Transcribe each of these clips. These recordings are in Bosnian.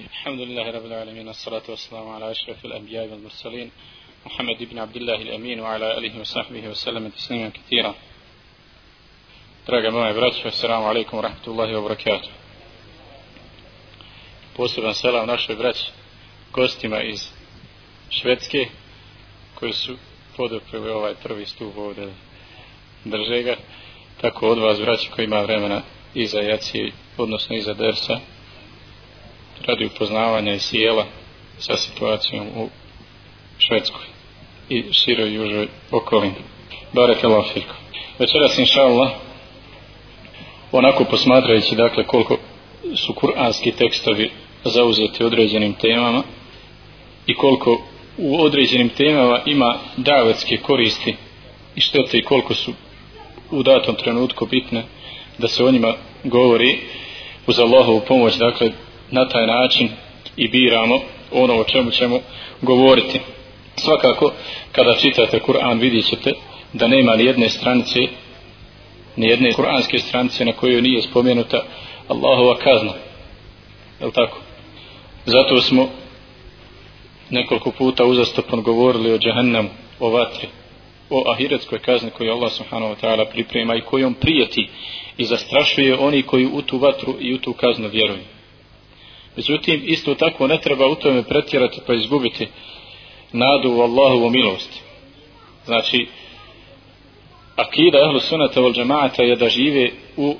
الحمد لله رب العالمين والصلاة والسلام على أشرف الأنبياء والمرسلين محمد بن عبد الله الأمين وعلى آله وصحبه وسلم تسليما كثيرا Draga moja braća, assalamu alaikum wa rahmatullahi wa barakatuh. Poseban selam našoj braći, gostima iz Švedske, koji su podoprili ovaj prvi stup ovdje drže ga. Tako od vas, braći, koji ima vremena iza jacije, odnosno iza dersa, radi upoznavanja i sjela sa situacijom u Švedskoj i široj južoj okolini. Barek Allah fikum. Večeras, inša Allah, onako posmatrajući dakle koliko su kuranski tekstovi zauzeti određenim temama i koliko u određenim temama ima davetske koristi i štete i koliko su u datom trenutku bitne da se o njima govori uz Allahovu pomoć dakle na taj način i biramo ono o čemu ćemo govoriti. Svakako kada čitate Kur'an vidjet ćete da nema ni jedne stranice ni jedne kuranske stranice na kojoj nije spomenuta Allahova kazna. Je tako? Zato smo nekoliko puta uzastopno govorili o džahannamu o vatri o ahiretskoj kazni koju Allah subhanahu wa ta'ala priprema i kojom prijeti i zastrašuje oni koji u tu vatru i u tu kaznu vjeruju međutim isto tako ne treba u tome pretjerati pa izgubiti nadu u Allahovu milost. Znači akida ehlu sunata vol džemata je da žive u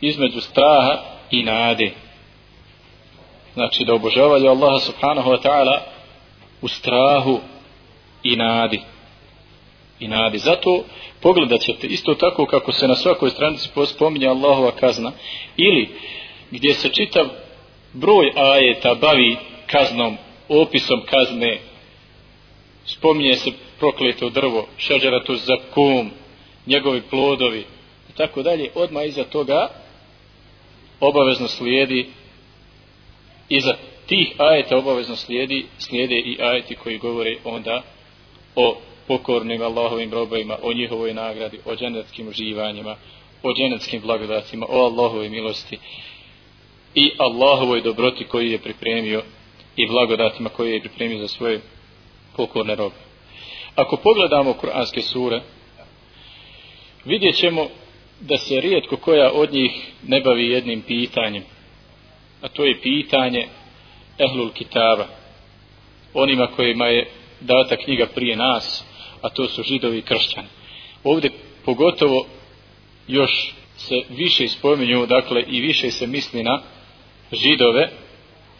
između straha i nade. Znači da obožavaju Allaha subhanahu wa ta'ala u strahu i nadi. I nadi. Zato pogledat ćete isto tako kako se na svakoj stranici spominje Allahova kazna ili gdje se čitav broj ajeta bavi kaznom opisom kazne. Spominje se prokleto drvo, šađaratu za kum, njegovi plodovi i tako dalje, odmah iza toga obavezno slijedi iza tih ajeta obavezno slijedi slijede i ajeti koji govore onda o pokornim Allahovim robovima, o njihovoj nagradi, o dženeckim uživanjima, o dženeckim blagodatima, o Allahovoj milosti i Allahovoj dobroti koji je pripremio i blagodatima koje je pripremio za svoje pokorne robe. Ako pogledamo kuranske sure, vidjet ćemo da se rijetko koja od njih ne bavi jednim pitanjem, a to je pitanje Ehlul Kitaba, onima kojima je data knjiga prije nas, a to su židovi i kršćani. Ovdje pogotovo još se više spominju, dakle i više se misli na židove,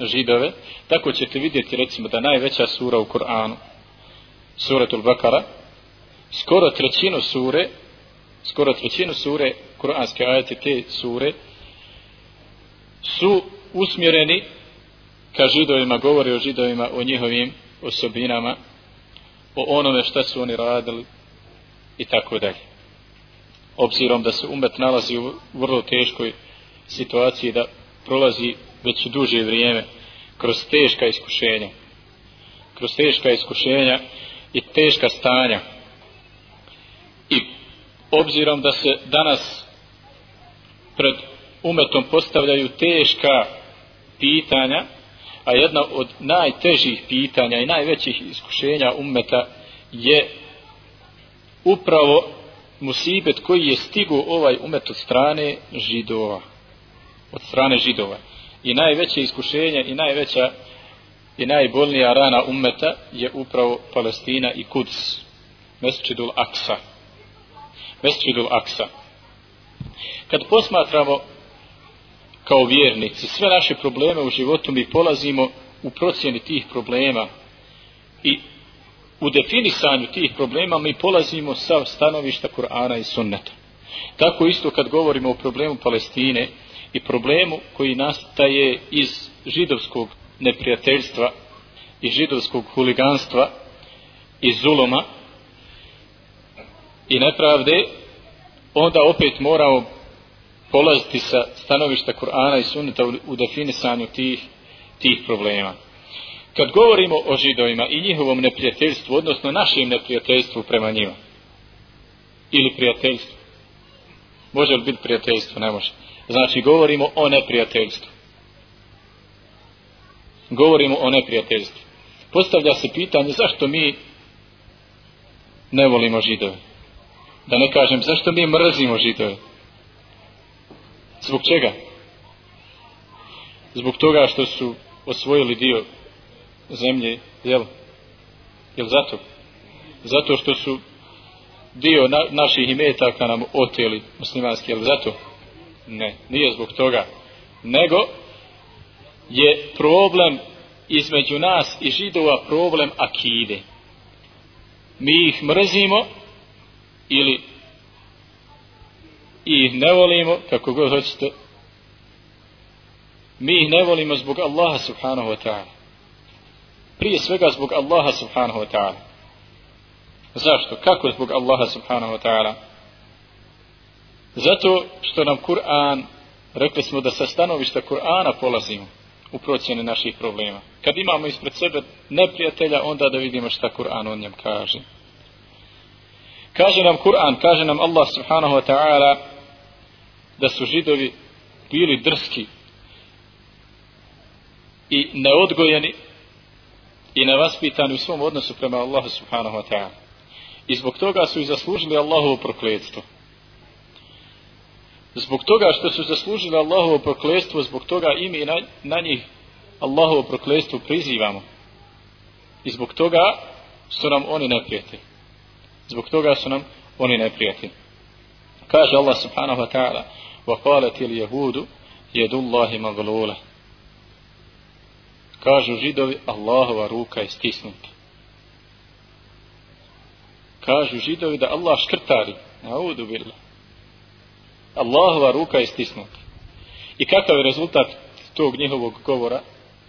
židove, tako ćete vidjeti recimo da najveća sura u Koranu, suratul Bakara, skoro trećinu sure, skoro trećinu sure, koranske ajete te sure, su usmjereni ka židovima, govori o židovima, o njihovim osobinama, o onome šta su oni radili i tako dalje. Obzirom da se umet nalazi u vrlo teškoj situaciji da prolazi već duže vrijeme kroz teška iskušenja. Kroz teška iskušenja i teška stanja. I obzirom da se danas pred umetom postavljaju teška pitanja, a jedna od najtežih pitanja i najvećih iskušenja umeta je upravo musibet koji je stigu ovaj umet od strane židova. Od strane židova. I najveće iskušenje i najveća i najbolnija rana ummeta je upravo Palestina i Kuds. Mesčidul Aksa. Mesčidul Aksa. Kad posmatramo kao vjernici sve naše probleme u životu mi polazimo u procjeni tih problema i u definisanju tih problema mi polazimo sa stanovišta Kur'ana i Sunneta. Tako isto kad govorimo o problemu Palestine i problemu koji nastaje iz židovskog neprijateljstva i židovskog huliganstva i zuloma i nepravde, onda opet moramo polaziti sa stanovišta Kur'ana i Sunneta u definisanju tih, tih problema. Kad govorimo o židovima i njihovom neprijateljstvu, odnosno našem neprijateljstvu prema njima, ili prijateljstvu, može li biti prijateljstvo? Ne može. Znači, govorimo o neprijateljstvu govorimo o neprijateljstvu. Postavlja se pitanje zašto mi ne volimo židove. Da ne kažem zašto mi mrzimo židove. Zbog čega? Zbog toga što su osvojili dio zemlje, jel? Jel zato? Zato što su dio na, naših imetaka nam oteli muslimanski, jel zato? Ne, nije zbog toga. Nego je problem između nas i židova problem akide. Mi ih mrzimo ili ih ne volimo, kako god hoćete, mi ih ne volimo zbog Allaha subhanahu wa ta'ala. Prije svega zbog Allaha subhanahu wa ta'ala. Zašto? Kako zbog Allaha subhanahu wa ta'ala? Zato što nam Kur'an, rekli smo da sa stanovišta Kur'ana polazimo u procjene naših problema. Kad imamo ispred sebe neprijatelja, onda da vidimo šta Kur'an o njem kaže. Kaže nam Kur'an, kaže nam Allah subhanahu wa ta'ala da su židovi bili drski i neodgojeni i nevaspitani u svom odnosu prema Allahu subhanahu wa ta'ala. I zbog toga su i zaslužili Allahovo prokledstvo Zbog toga što su zaslužili Allahovo prokledstvo, zbog toga i mi na, na njih Allahovo prokledstvo prizivamo. I zbog toga su nam oni neprijatelji. Zbog toga su nam oni neprijatelji. Kaže Allah subhanahu wa ta'ala وقالت اليهود يد الله مغلولة kažu židovi Allahova ruka je stisnuta kažu židovi da Allah škrtari audu billah Allahova ruka je stisnuta. I kakav je rezultat tog njihovog govora?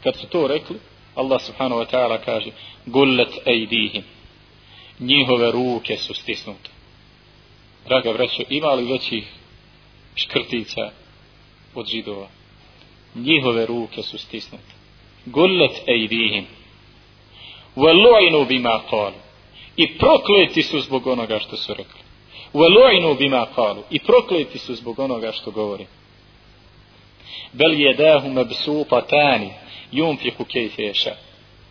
Kad su to rekli Allah subhanahu wa ta'ala kaže gullet ejdihim njihove ruke su stisnute. Draga braćo ima li većih škrtica od židova? Njihove ruke su stisnute. Gullet ejdihim velu'inu bima qalu. i prokleti su zbog onoga što su rekli velu'inu bima kalu. I prokleti su zbog onoga što govori. Bel jedahu mebsupatani yunfiku kejfe ješa.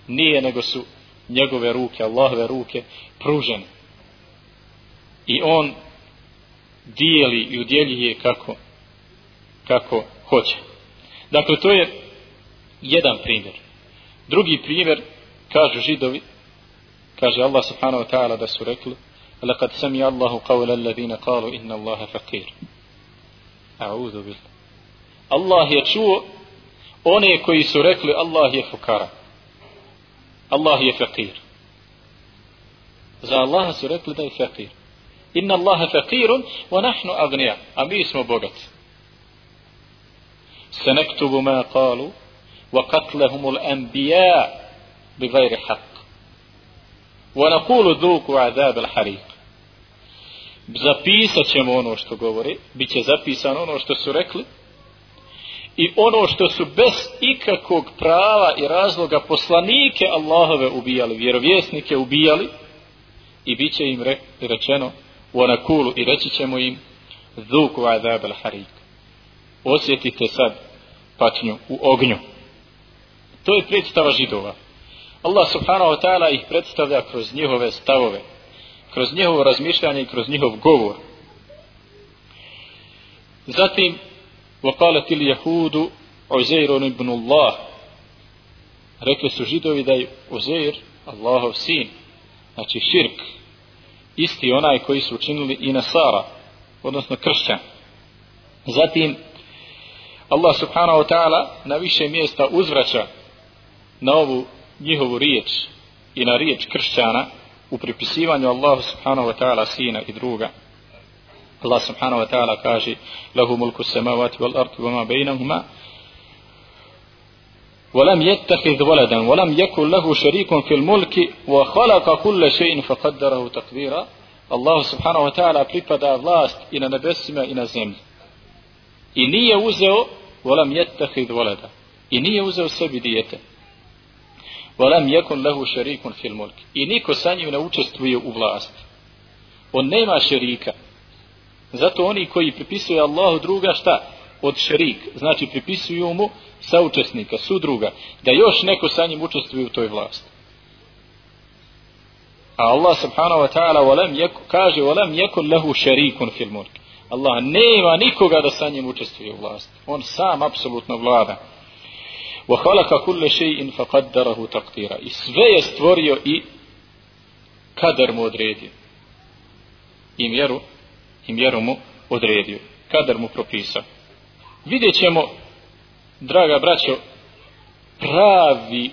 Nije nego su njegove ruke, Allahove ruke pružene. I on dijeli i udjeljuje kako kako hoće. Dakle to je jedan primjer. Drugi primjer kažu židovi kaže Allah subhanahu wa ta'ala da su rekli لقد سمع الله قول الذين قالوا إن الله فقير. أعوذ بالله. الله يشوء أني كي سرك الله يفكر الله يفقير. إذا الله سرك لدي فقير إن الله فقير ونحن أغنياء. أمي اسمه بغت سنكتب ما قالوا وقتلهم الأنبياء بغير حق. ونقول ذوقوا عذاب الحريق. zapisat ćemo ono što govori, bit će zapisano ono što su rekli i ono što su bez ikakvog prava i razloga poslanike Allahove ubijali, vjerovjesnike ubijali i bit će im rečeno u onakulu i reći ćemo im dhuku azab al harik osjetite sad patnju u ognju. To je predstava židova. Allah subhanahu wa ta'ala ih predstavlja kroz njihove stavove kroz njihovo razmišljanje i kroz njihov govor zatim وقالت اليهود عزير ابن الله rekli su židovi da je Uzeir Allahov sin znači širk isti onaj koji su učinili i Nasara, odnosno kršćan. Zatim, Allah subhanahu wa ta'ala na više mjesta uzvraća na ovu njihovu riječ i na riječ kršćana u pripisivanju Allahu subhanahu wa ta'ala sina i druga. Allah subhanahu wa ta'ala kaže lahu mulku samavati wal arti wa ma bejnahuma ولم يتخذ ولدا ولم يكن له شريك في الملك وخلق كل شيء فقدره تقديرا الله سبحانه وتعالى pripada vlast i na nebesima i na zemlji i nije uzeo ولم يتخذ ولدا i nije uzeo sebi dijete ولم يكن له شريك في الملك i niko sa njim ne učestvuje u vlasti on nema šerika zato oni koji pripisuju Allahu druga šta od šerik znači pripisuju mu saučesnika, sudruga, da još neko sa njim učestvuje u toj vlasti. A Allah subhanahu wa ta'ala volem jeku, kaže volem jekun lehu šerikun fil mulk. Allah nema nikoga da sa njim učestvuje u vlasti. On sam apsolutno vlada. Wa khalaqa kulle še'in fa. I sve je stvorio i kader mu odredio. I mjeru, i mjeru mu odredio. Kader mu propisao. Vidjet ćemo, draga braćo, pravi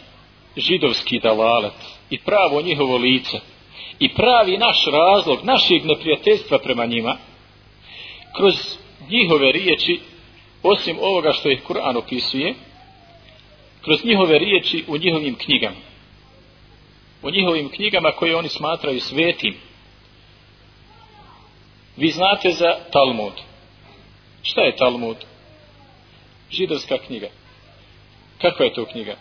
židovski dalalet i pravo njihovo lice i pravi naš razlog našeg neprijateljstva prema njima kroz njihove riječi osim ovoga što ih Kur'an opisuje kroz njihove riječi u njihovim knjigama. U njihovim knjigama koje oni smatraju svetim. Vi znate za Talmud. Šta je Talmud? Židovska knjiga. Kakva je to knjiga?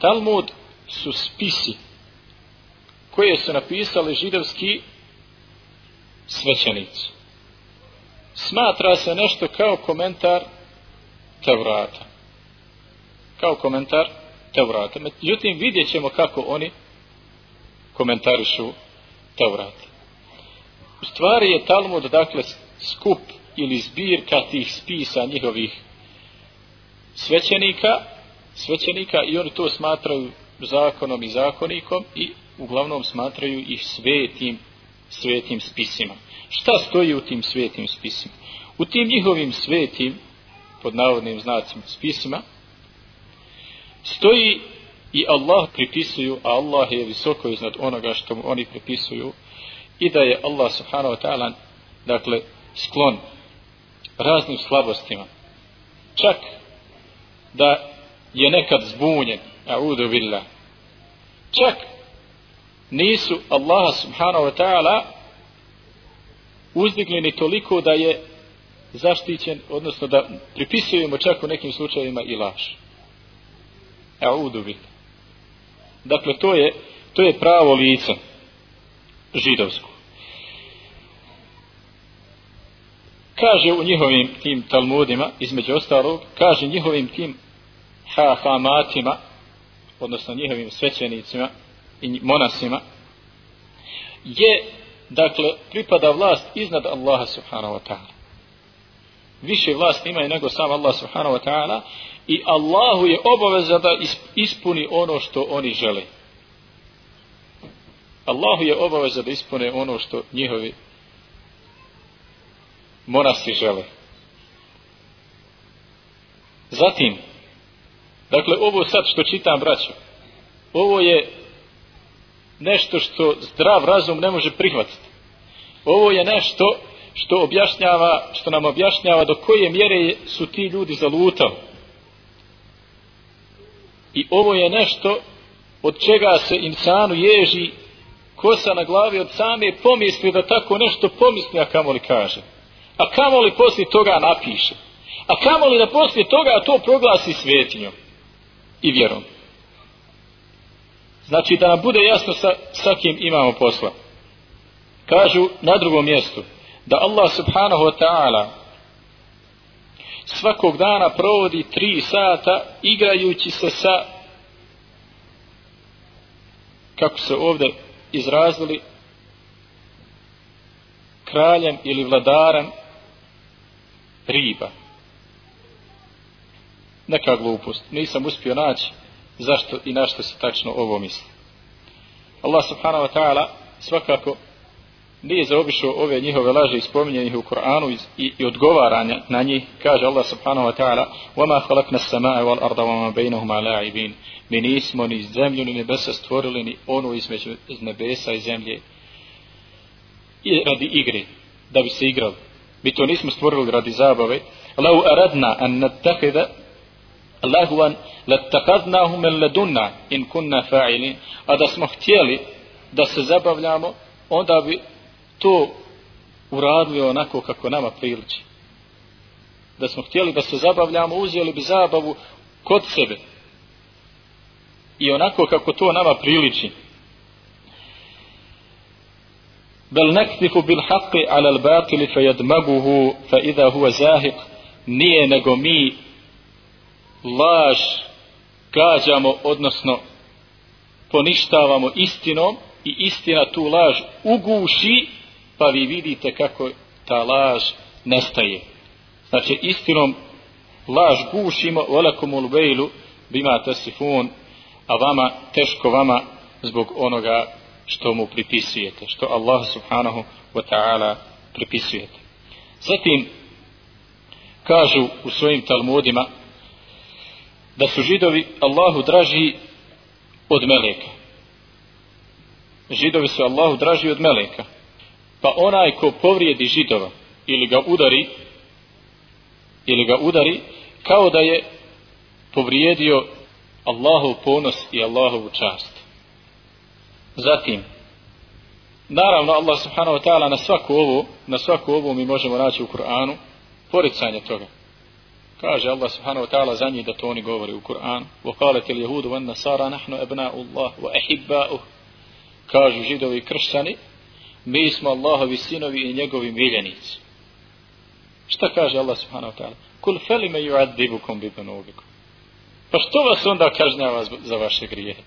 Talmud su spisi koje su napisali židovski svećenici. Smatra se nešto kao komentar Tevrata. Kao komentar Teurata. Međutim, vidjet ćemo kako oni komentarišu Tevrata. U stvari je Talmud, dakle, skup ili zbirka tih spisa njihovih svećenika, svećenika i oni to smatraju zakonom i zakonikom i uglavnom smatraju ih svetim, svetim spisima. Šta stoji u tim svetim spisima? U tim njihovim svetim, pod navodnim znacima spisima, stoji i Allah pripisuju, a Allah je visoko iznad onoga što mu oni pripisuju, i da je Allah subhanahu wa ta'ala, dakle, sklon raznim slabostima. Čak da je nekad zbunjen, a'udhu billah, čak nisu Allaha subhanahu wa ta'ala uzdigli toliko da je zaštićen, odnosno da pripisujemo čak u nekim slučajevima i laž. A'udu bih. Dakle, to je, to je pravo lice židovsko. Kaže u njihovim tim talmudima, između ostalog, kaže njihovim tim hahamatima, odnosno njihovim svećenicima, i monasima je dakle pripada vlast iznad Allaha subhanahu wa ta'ala više vlast imaju nego sam Allah subhanahu wa ta'ala i Allahu je obaveza da ispuni ono što oni žele Allahu je obaveza da ispune ono što njihovi monasi žele zatim dakle ovo sad što čitam braćo ovo je nešto što zdrav razum ne može prihvatiti. Ovo je nešto što objašnjava, što nam objašnjava do koje mjere su ti ljudi zalutali. I ovo je nešto od čega se insanu ježi kosa na glavi od same pomisli da tako nešto pomisli, a kamoli kaže. A kamoli poslije toga napiše. A kamoli da poslije toga to proglasi svetinjom i vjerom. Znači da nam bude jasno sa, sa kim imamo posla. Kažu na drugom mjestu da Allah subhanahu wa ta'ala svakog dana provodi tri sata igrajući se sa kako se ovdje izrazili kraljem ili vladarem riba. Neka glupost. Nisam uspio naći zašto i na što se tačno ovo misli. Allah subhanahu wa ta'ala svakako nije zaobišao ove njihove laže i spominjenih u Koranu i, i odgovaranja na njih. Kaže Allah subhanahu wa ta'ala وَمَا خَلَقْنَا السَّمَاءَ وَالْأَرْضَ وَمَا بَيْنَهُمَا لَعِبِينَ Mi nismo ni zemlju ni nebesa stvorili ni onu između nebesa i zemlje i radi igre da bi se igrali. Mi to nismo stvorili radi zabave. لَوْ أَرَدْنَا أَن نَتَّخِذَ lahvan latakadnahu men ledunna in kunna fa'ilin a da smo htjeli da se zabavljamo onda bi to uradili onako kako nama priliči. Da smo htjeli da se zabavljamo uzeli bi zabavu kod sebe. I onako kako to nama priliči. Bel nektifu bil haqqi ala al batili fe yadmaguhu fa idha huwa zahiq. Nije nego mi laž gađamo, odnosno poništavamo istinom i istina tu laž uguši, pa vi vidite kako ta laž nestaje. Znači istinom laž gušimo, velakum ul vejlu, bima tasifun, a vama, teško vama, zbog onoga što mu pripisujete, što Allah subhanahu wa ta'ala pripisujete. Zatim, kažu u svojim talmudima, da su židovi Allahu draži od meleka. Židovi su Allahu draži od meleka. Pa onaj ko povrijedi židova ili ga udari ili ga udari kao da je povrijedio Allahov ponos i Allahovu čast. Zatim, naravno Allah subhanahu wa ta'ala na svaku ovu, na svaku ovu mi možemo naći u Kur'anu poricanje toga. Kaže Allah subhanahu wa ta'ala za njih da to oni govori u Kur'anu. وَقَالَتِ الْيَهُودُ وَالنَّسَارَ نَحْنُ أَبْنَاءُ اللَّهُ وَأَحِبَّاؤُهُ Kažu židovi kršćani, mi smo Allahovi sinovi i njegovi miljenici. Šta kaže Allah subhanahu wa ta'ala? Kul felime yu'adibukum bi banubikum. Pa što vas onda kažnjava za vaše grijehe?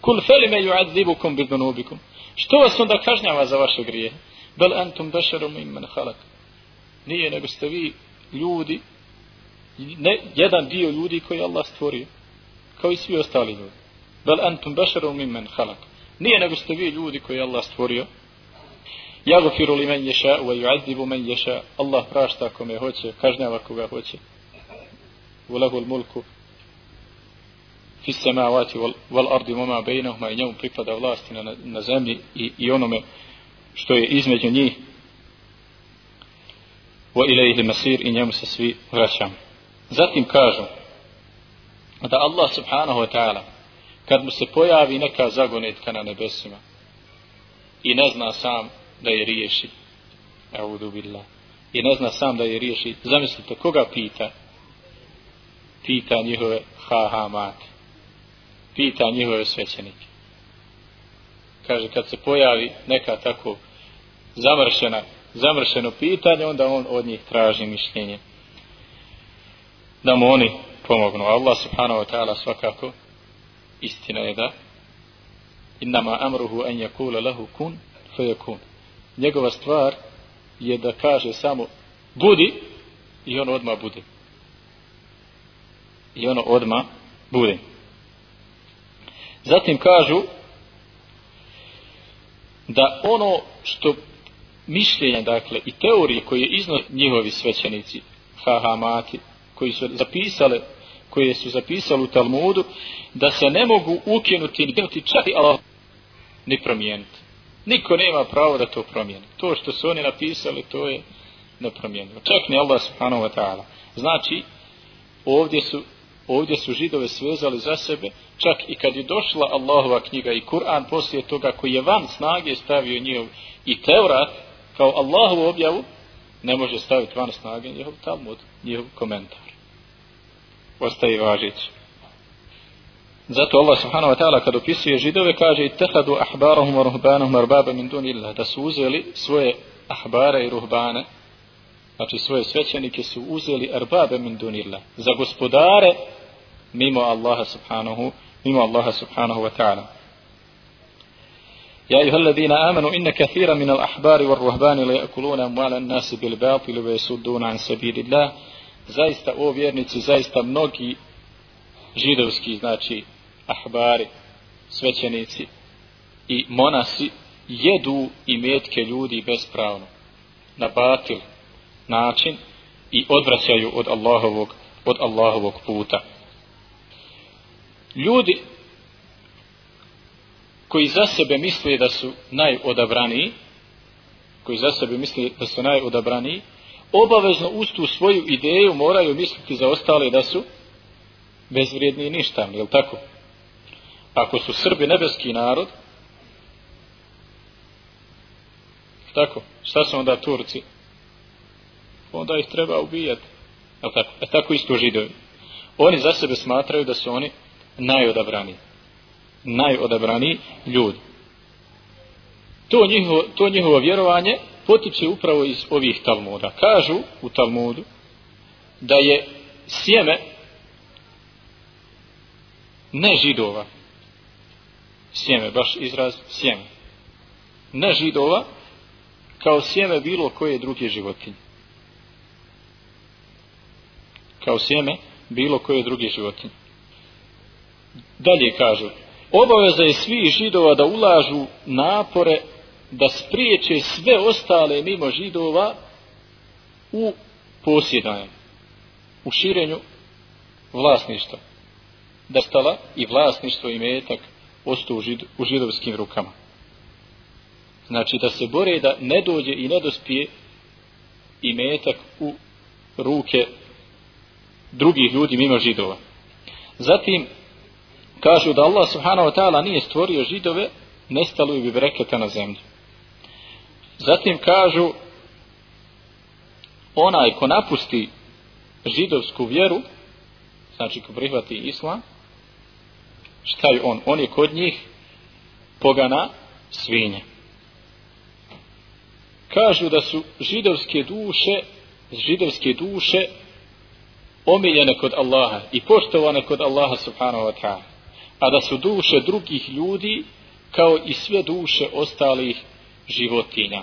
Kul felime yu'adibukum bi banubikum. Što vas onda kažnjava za vaše grijehe? Bel antum bešarum imman khalaq. Nije nego ste vi ljudi ne, jedan dio ljudi koji Allah stvorio kao i svi ostali ljudi bel antum bešarum imman khalaq nije nego ste vi ljudi koji Allah stvorio Jagofiru li men ješa u ajuazibu men ješa. Allah prašta kome hoće, kažnjava koga hoće. U lagul mulku. Fi sema vati val ardi moma bejnohma i njemu pripada vlasti na, na zemlji i, i onome što je između njih. Wa ilaihi masir i njemu se svi vraćamo. Zatim kažu da Allah subhanahu wa ta'ala kad mu se pojavi neka zagonetka na nebesima i ne zna sam da je riješi. Audu billah. I ne zna sam da je riješi. Zamislite koga pita? Pita njihove ha ha mati pita njihove svećenike. Kaže kad se pojavi neka tako zamršena zamršeno pitanje onda on od njih traži mišljenje. Da mu oni pomognu. Allah subhanahu wa ta'ala svakako istina je da innama amruhu an yakula lahu kun fayakun. Njegova stvar je da kaže samo budi i ono odma bude. I ono odma bude. Zatim kažu da ono što mišljenja, dakle, i teorije koje iznose njihovi svećenici, hahamati, koji su zapisale koje su zapisali u Talmudu da se ne mogu ukinuti ni ukinuti čak i Allah ni promijeniti. Niko nema pravo da to promijeni. To što su oni napisali to je nepromjenjivo. Čak ni Allah subhanahu wa ta'ala. Znači ovdje su ovdje su židove svezali za sebe čak i kad je došla Allahova knjiga i Kur'an poslije toga koji je van snage stavio njihov i Teurat kao Allahovu objavu ne može staviti van snage njihov Talmud, njihov komentar ostaje važeći. Zato Allah subhanahu wa ta'ala kad opisuje židove kaže ittehadu ahbarahum wa ruhbanahum arbaba min dun illa da su uzeli svoje ahbare i ruhbane znači svoje svećenike su uzeli arbabe min dun illa za gospodare mimo Allaha subhanahu mimo Allaha subhanahu wa ta'ala يا أيها الذين آمنوا إن كثيرا من الأحبار والرهبان ليأكلون أموال الناس بالباطل ويسدون عن سبيل الله zaista o vjernici zaista mnogi židovski znači ahbari svećenici i monasi jedu i metke ljudi bespravno na batil način i odvraćaju od Allahovog od Allahovog puta ljudi koji za sebe misle da su najodabraniji koji za sebe misle da su najodabraniji obavezno uz tu svoju ideju moraju misliti za ostale da su bezvrijedni i ništavni, je tako? Ako su Srbi nebeski narod, tako, šta su onda Turci? Onda ih treba ubijati. Je tako? E tako isto židovi. Oni za sebe smatraju da su oni najodabrani. Najodabrani ljudi. To njihovo, to njihovo vjerovanje potiče upravo iz ovih Talmuda. Kažu u Talmudu da je sjeme ne židova sjeme, baš izraz sjeme. Ne židova kao sjeme bilo koje druge životinje. Kao sjeme bilo koje druge životinje. Dalje kažu obaveza je svih židova da ulažu napore da spriječe sve ostale mimo židova u posjedanju u širenju vlasništva. Da stala i vlasništvo i metak ostao u, žid, u židovskim rukama. Znači da se bore da ne dođe i ne dospije i metak u ruke drugih ljudi mimo židova. Zatim kažu da Allah subhanahu wa ta'ala nije stvorio židove nestalo bi breketa na zemlji. Zatim kažu onaj ko napusti židovsku vjeru znači ko prihvati islam šta je on? on je kod njih pogana svinje. Kažu da su židovske duše židovske duše omiljene kod Allaha i poštovane kod Allaha subhanahu wa ta'ala. A da su duše drugih ljudi kao i sve duše ostalih životinja.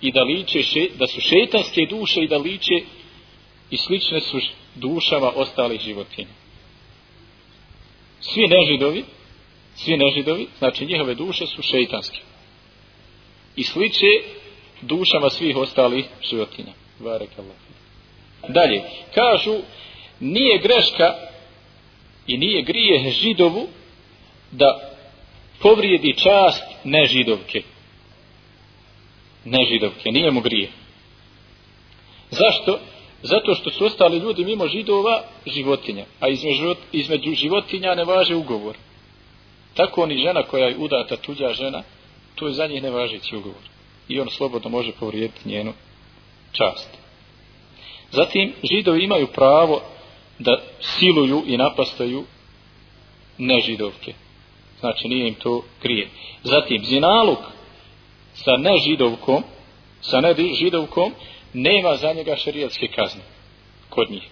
I da liče še, da su šetanske duše i da liče i slične su dušama ostalih životinja svi nežidovi svi nežidovi znači njihove duše su šeitanske. I sliče dušama svih ostalih životinja. Dalje kažu nije greška i nije grije židovu da povrijedi čast nežidovke. Nežidovke, nije mu grije zašto? Zato što su ostali ljudi mimo židova životinja a između, između životinja ne važe ugovor. Tako oni žena koja je udata tuđa žena to je za njih nevažeći ugovor. I on slobodno može povrijediti njenu čast. Zatim židovi imaju pravo da siluju i napastaju nežidovke. Znači nije im to grije zatim zinaluk sa nežidovkom sa nežidovkom nema za njega šerijatske kazne kod njih.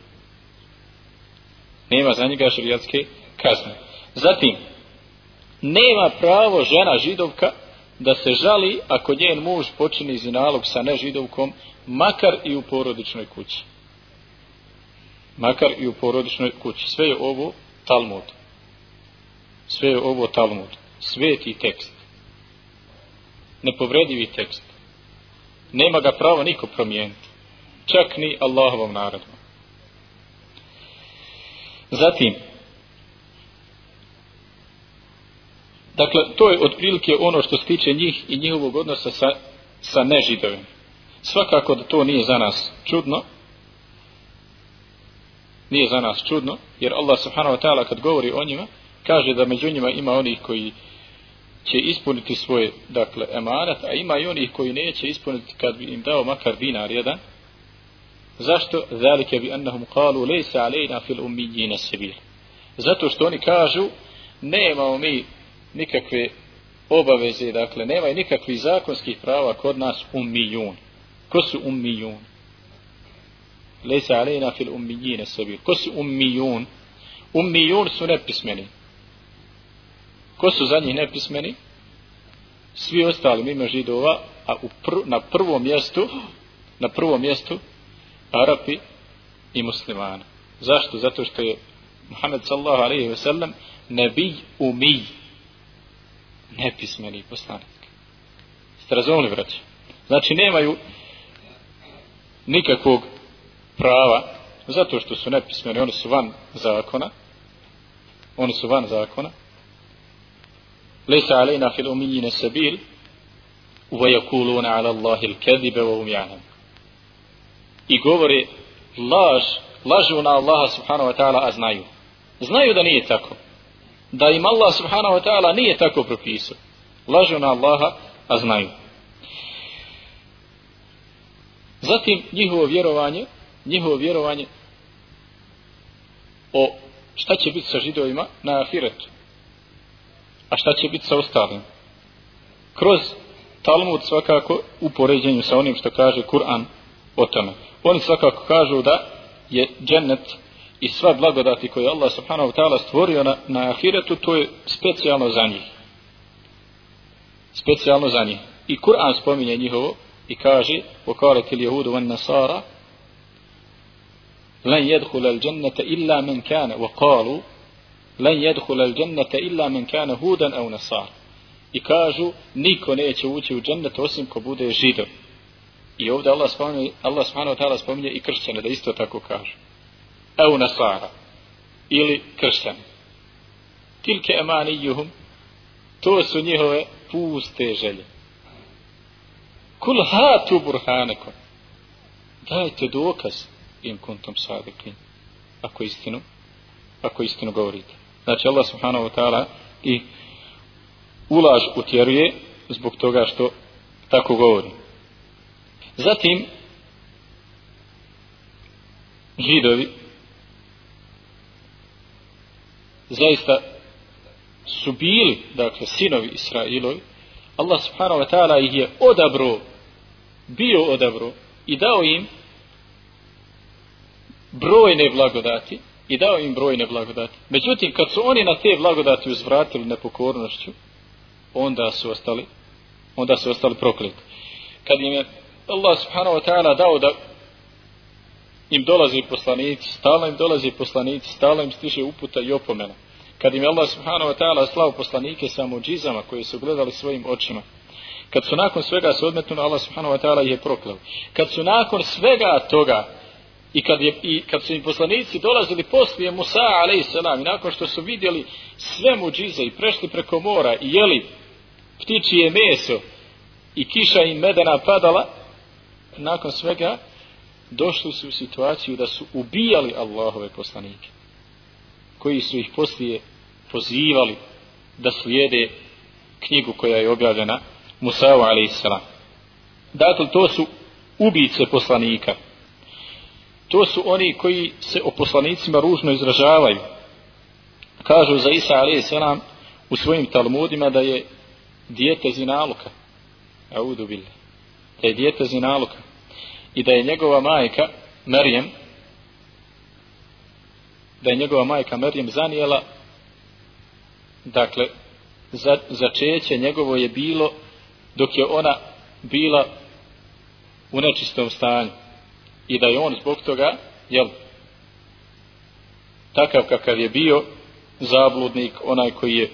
Nema za njega šerijatske kazne. Zatim nema pravo žena židovka da se žali ako njen muž počini zinalog sa nežidovkom makar i u porodičnoj kući. Makar i u porodičnoj kući. Sve je ovo Talmud. Sve je ovo Talmud. Sveti tekst. Nepovredivi tekst nema ga pravo niko promijeniti. Čak ni Allahovom narodom. Zatim dakle to je otprilike ono što se tiče njih i njihovog odnosa sa, sa nežidovim svakako da to nije za nas čudno. Nije za nas čudno jer Allah subhanahu wa ta'ala kad govori o njima kaže da među njima ima onih koji će ispuniti svoje dakle emanat, a ima i onih koji neće ispuniti kad bi im dao makar dinar jedan. Zašto? Zalike bi annahum qalu lejsa alejna fil ummiyina sabil. Zato što oni kažu nemamo mi nikakve obaveze, dakle nema i nikakvih zakonskih prava kod nas ummiyun. Ko su ummiyun? Lejsa alejna fil ummiyina sabil. Ko su ummiyun? Ummiyun su nepismeni ko su za njih nepismeni? Svi ostali mimo židova a u pr na prvom mjestu na prvom mjestu Arapi i muslimani. Zašto? zato što je Muhammed sallahu alaihi ve sellem nebij umij nepismeni poslanik. Ste razumili vrać znači nemaju nikakvog prava zato što su nepismeni oni su van zakona oni su van zakona ليس علينا في الأميين سبيل ويقولون على الله الكذب وهم يعلم i govore laž, lažu na Allaha subhanahu wa ta'ala, a znaju. Znaju da nije tako. Da im Allah subhanahu wa ta'ala nije tako propisao. Lažu na Allaha, a znaju. Zatim njihovo vjerovanje, njihovo vjerovanje o šta će biti sa židovima na ahiretu. A šta će biti sa ostalim? Kroz Talmud svakako u poređenju sa onim što kaže Kur'an o tome. Oni svakako kažu da je džennet i sva blagodati koje Allah subhanahu wa ta'ala stvorio na, na ahiretu, to je specijalno za njih. Specijalno za njih. I Kur'an spominje njihovo i kaže, وقالت اليهود والنصارى لن يدخل الجنة إلا من كان وقالوا لن يدخل الجنة إلا من كان هودا أو نصارى i kažu niko neće ući u džennet osim ko bude židov. I ovdje Allah spominje, Allah subhanahu ta'ala spominje i kršćane da isto tako kažu. Evo nasara. Ili kršćani. Tilke emanijuhum. To su njihove puste želje. Kul hatu burhanekom. Dajte dokaz im kuntom sadikin. Ako istinu, ako istinu govorite. Znači Allah subhanahu wa ta'ala i ulaž utjeruje zbog toga što tako govori. Zatim, židovi zaista su bili, dakle, sinovi Israilovi, Allah subhanahu wa ta'ala ih je odabro, bio odabro i dao im brojne blagodati i dao im brojne blagodati. Međutim, kad su oni na te blagodati uzvratili nepokornošću, onda su ostali onda su ostali prokleti. Kad im je Allah subhanahu wa ta'ala dao da im dolazi poslanici, stalno im dolazi poslanici, stalno im stiže uputa i opomena. Kad im je Allah subhanahu wa ta'ala slao poslanike sa muđizama koje su gledali svojim očima. Kad su nakon svega se odmetnuli, Allah subhanahu wa ta'ala je proklao. Kad su nakon svega toga i kad, je, i kad su im poslanici dolazili poslije Musa a.s. i nakon što su vidjeli sve muđize i prešli preko mora i jeli ptičije meso i kiša im medena padala, nakon svega došli su u situaciju da su ubijali Allahove poslanike, koji su ih poslije pozivali da slijede knjigu koja je objavljena Musa'u a.s. Dakle, to su ubice poslanika. To su oni koji se o poslanicima ružno izražavaju. Kažu za Isa a.s. u svojim talmudima da je dijete zinaluka. Audu bil. Da je dijete zinaluka. I da je njegova majka, Merijem, da je njegova majka Merijem zanijela, dakle, za, začeće njegovo je bilo dok je ona bila u nečistom stanju. I da je on zbog toga, jel, takav kakav je bio, zabludnik, onaj koji je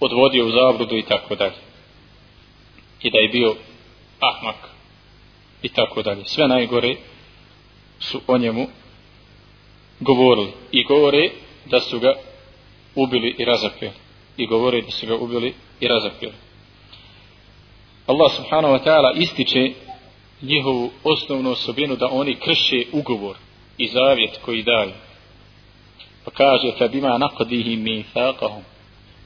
odvodio u zabludu i tako dalje. I da je bio ahmak i tako dalje. Sve najgore su o njemu govorili. I govore da su ga ubili i razapeli. I govore da su ga ubili i razapeli. Allah subhanahu wa ta'ala ističe njihovu osnovnu osobinu da oni krše ugovor i zavjet koji daju. Pa kaže, fa bima naqdihim mi thaqahum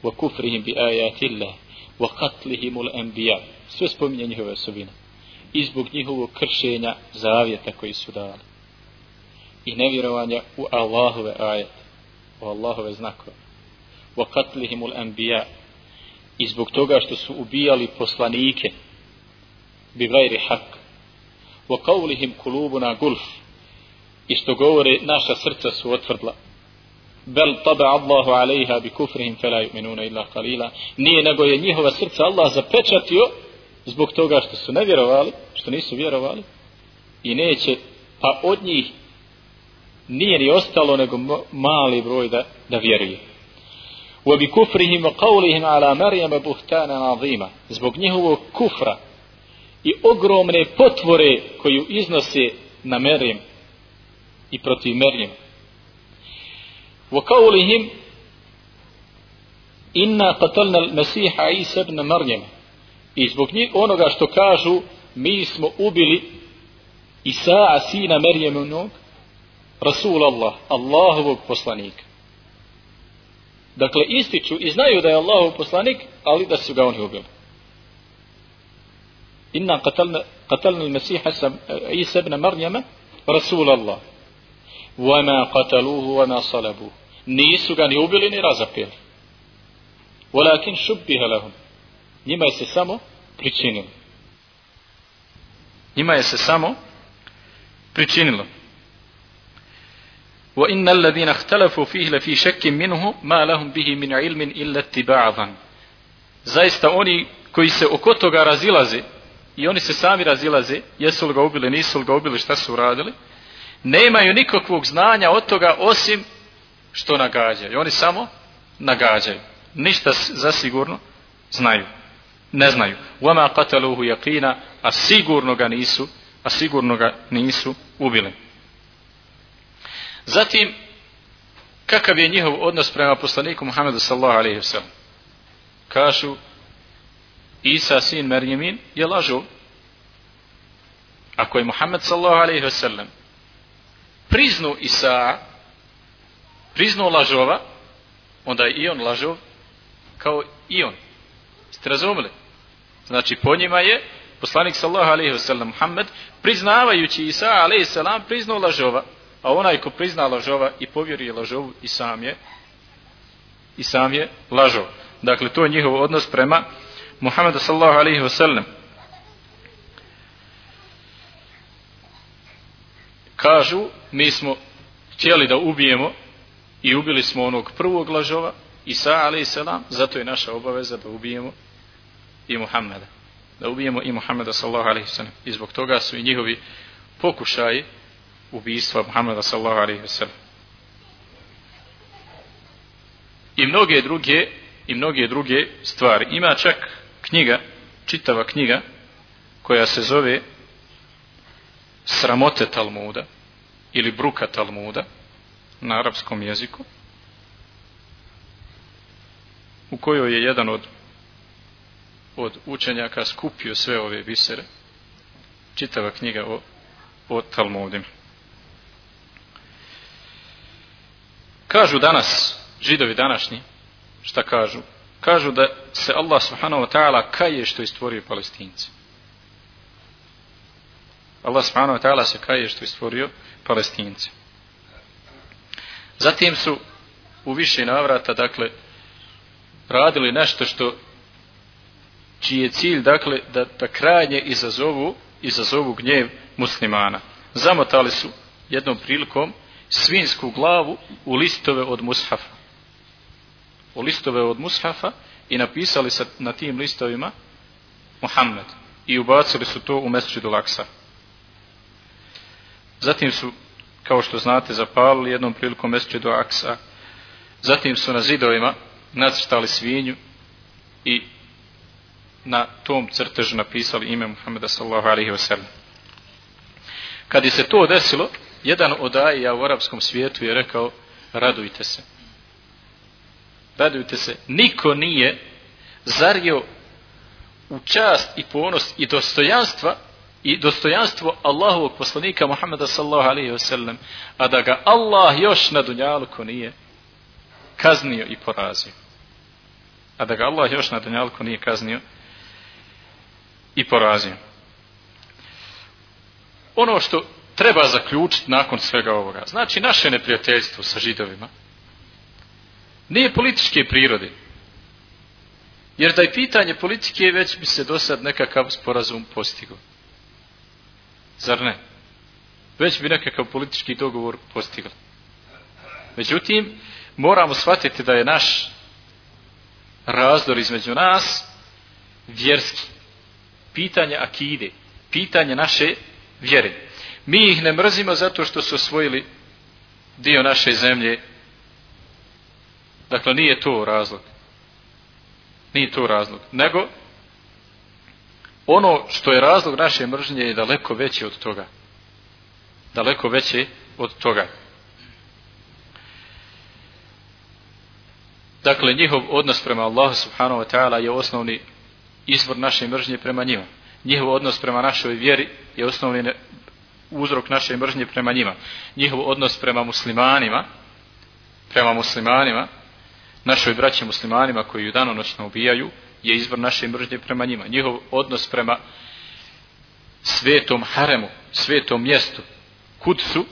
وكفرهم بآيات الله وقتلهم الأنبياء sve spominje njihove osobine i zbog njihovog kršenja zavjeta koji su dali i nevjerovanja u Allahove ajete u Allahove znakove wa qatlihim al-anbiya i zbog toga što su ubijali poslanike bi gajri hak wa qawlihim kulubuna gulf. I što govore naša srca su otvrdla. Bel taba Allahu alejha bi kufrihim fela yu'minuna illa qalila. Nije nego je njihova srca Allah zapečatio zbog toga što su nevjerovali što nisu vjerovali. I neće pa od njih nije ni ostalo nego mali broj da, da vjeruje. وبكفرهم وقولهم على مريم بهتانا عظيما zbog njihovog kufra i ogromne potvore koju iznose na Merjem i protiv Merjema وقولهم إنا قتلنا المسيح عيسى ابن مريم i zbog njih onoga što kažu mi smo ubili Isaa sina Merjemenog Rasul Allah Allahovog poslanika dakle ističu i znaju da je Allahov poslanik ali da su ga oni ubili Inna qatalna qatalna al-Masiha Isa ibn Maryama Rasul Allah وما قتلوه وما صلبوه nisu ga ni ubili ni razapeli walakin šubbiha lahum njima je se samo pričinilo njima je se samo pričinilo وإن الذين اختلفوا فيه لفي شك منه ما لهم به من علم إلا اتباع ظن zaista oni koji se oko toga razilaze I oni se sami razilaze, jesu li ga ubili, nisu li ga ubili, šta su uradili. Nemaju nikakvog znanja od toga osim što nagađaju. I oni samo nagađaju. Ništa zasigurno znaju. Ne znaju. Uama kataluhu jakina, a sigurno ga nisu, a sigurno ga nisu ubili. Zatim, kakav je njihov odnos prema poslaniku Muhammedu sallahu alaihi wa sallam? Kažu, Isa sin Merjemin je lažov. Ako je Muhammed sallallahu alaihi wasallam priznu Isa, priznu lažova, onda je i on lažov kao i on. Ste razumeli? Znači, po njima je poslanik sallallahu alaihi wasallam Muhammed priznavajući Isa alaihi sallam priznao lažova a onaj ko prizna lažova i povjeruje lažovu i sam je i sam je lažov. Dakle, to je njihov odnos prema Muhammeda sallahu alaihi wa sallam. Kažu, mi smo htjeli da ubijemo i ubili smo onog prvog lažova, Isa alaihi sallam, zato je naša obaveza da ubijemo i Muhammeda. Da ubijemo i Muhammeda sallahu alaihi wa sallam. I zbog toga su i njihovi pokušaji ubijstva Muhammeda sallallahu alaihi wa sallam. I mnoge druge i mnoge druge stvari. Ima čak knjiga, čitava knjiga koja se zove Sramote Talmuda ili Bruka Talmuda na arapskom jeziku u kojoj je jedan od od učenjaka skupio sve ove bisere čitava knjiga o, o Talmudima. Kažu danas, židovi današnji, šta kažu? Kažu da se Allah subhanahu wa ta'ala kaje što je stvorio palestinci. Allah subhanahu wa ta'ala se kaje što je stvorio palestinci. Zatim su u više navrata, dakle, radili nešto što čiji je cilj, dakle, da, da krajnje izazovu, izazovu gnjev muslimana. Zamotali su jednom prilikom svinsku glavu u listove od mushafa. U listove od mushafa i napisali sa, na tim listovima Muhammed i ubacili su to u mesčidu Laksa. Zatim su, kao što znate, zapalili jednom prilikom mesčidu Aksa. Zatim su na zidovima nacrtali svinju i na tom crtežu napisali ime Muhammeda sallahu alaihi wasallam. Kad je se to desilo, jedan od aja u arapskom svijetu je rekao radujte se radujte se. Niko nije zario u čast i ponos i dostojanstva i dostojanstvo Allahovog poslanika Muhammeda sallallahu alaihi wa sallam a da ga Allah još na dunjalku nije kaznio i porazio. A da ga Allah još na dunjalku nije kaznio i porazio. Ono što treba zaključiti nakon svega ovoga. Znači, naše neprijateljstvo sa židovima nije političke prirode. Jer da je pitanje politike, već bi se do sad nekakav sporazum postigao. Zar ne? Već bi nekakav politički dogovor postigao. Međutim, moramo shvatiti da je naš razdor između nas vjerski. Pitanje akide. Pitanje naše vjere. Mi ih ne mrzimo zato što su osvojili dio naše zemlje. Dakle, nije to razlog. Nije to razlog. Nego, ono što je razlog naše mržnje je daleko veće od toga. Daleko veće od toga. Dakle, njihov odnos prema Allahu subhanahu wa ta'ala je osnovni izvor naše mržnje prema njima. Njihov odnos prema našoj vjeri je osnovni uzrok naše mržnje prema njima. Njihov odnos prema muslimanima, prema muslimanima, našoj braći muslimanima koji ju danonoćno ubijaju, je izvor naše mržnje prema njima. Njihov odnos prema svetom haremu, svetom mjestu, kudsu,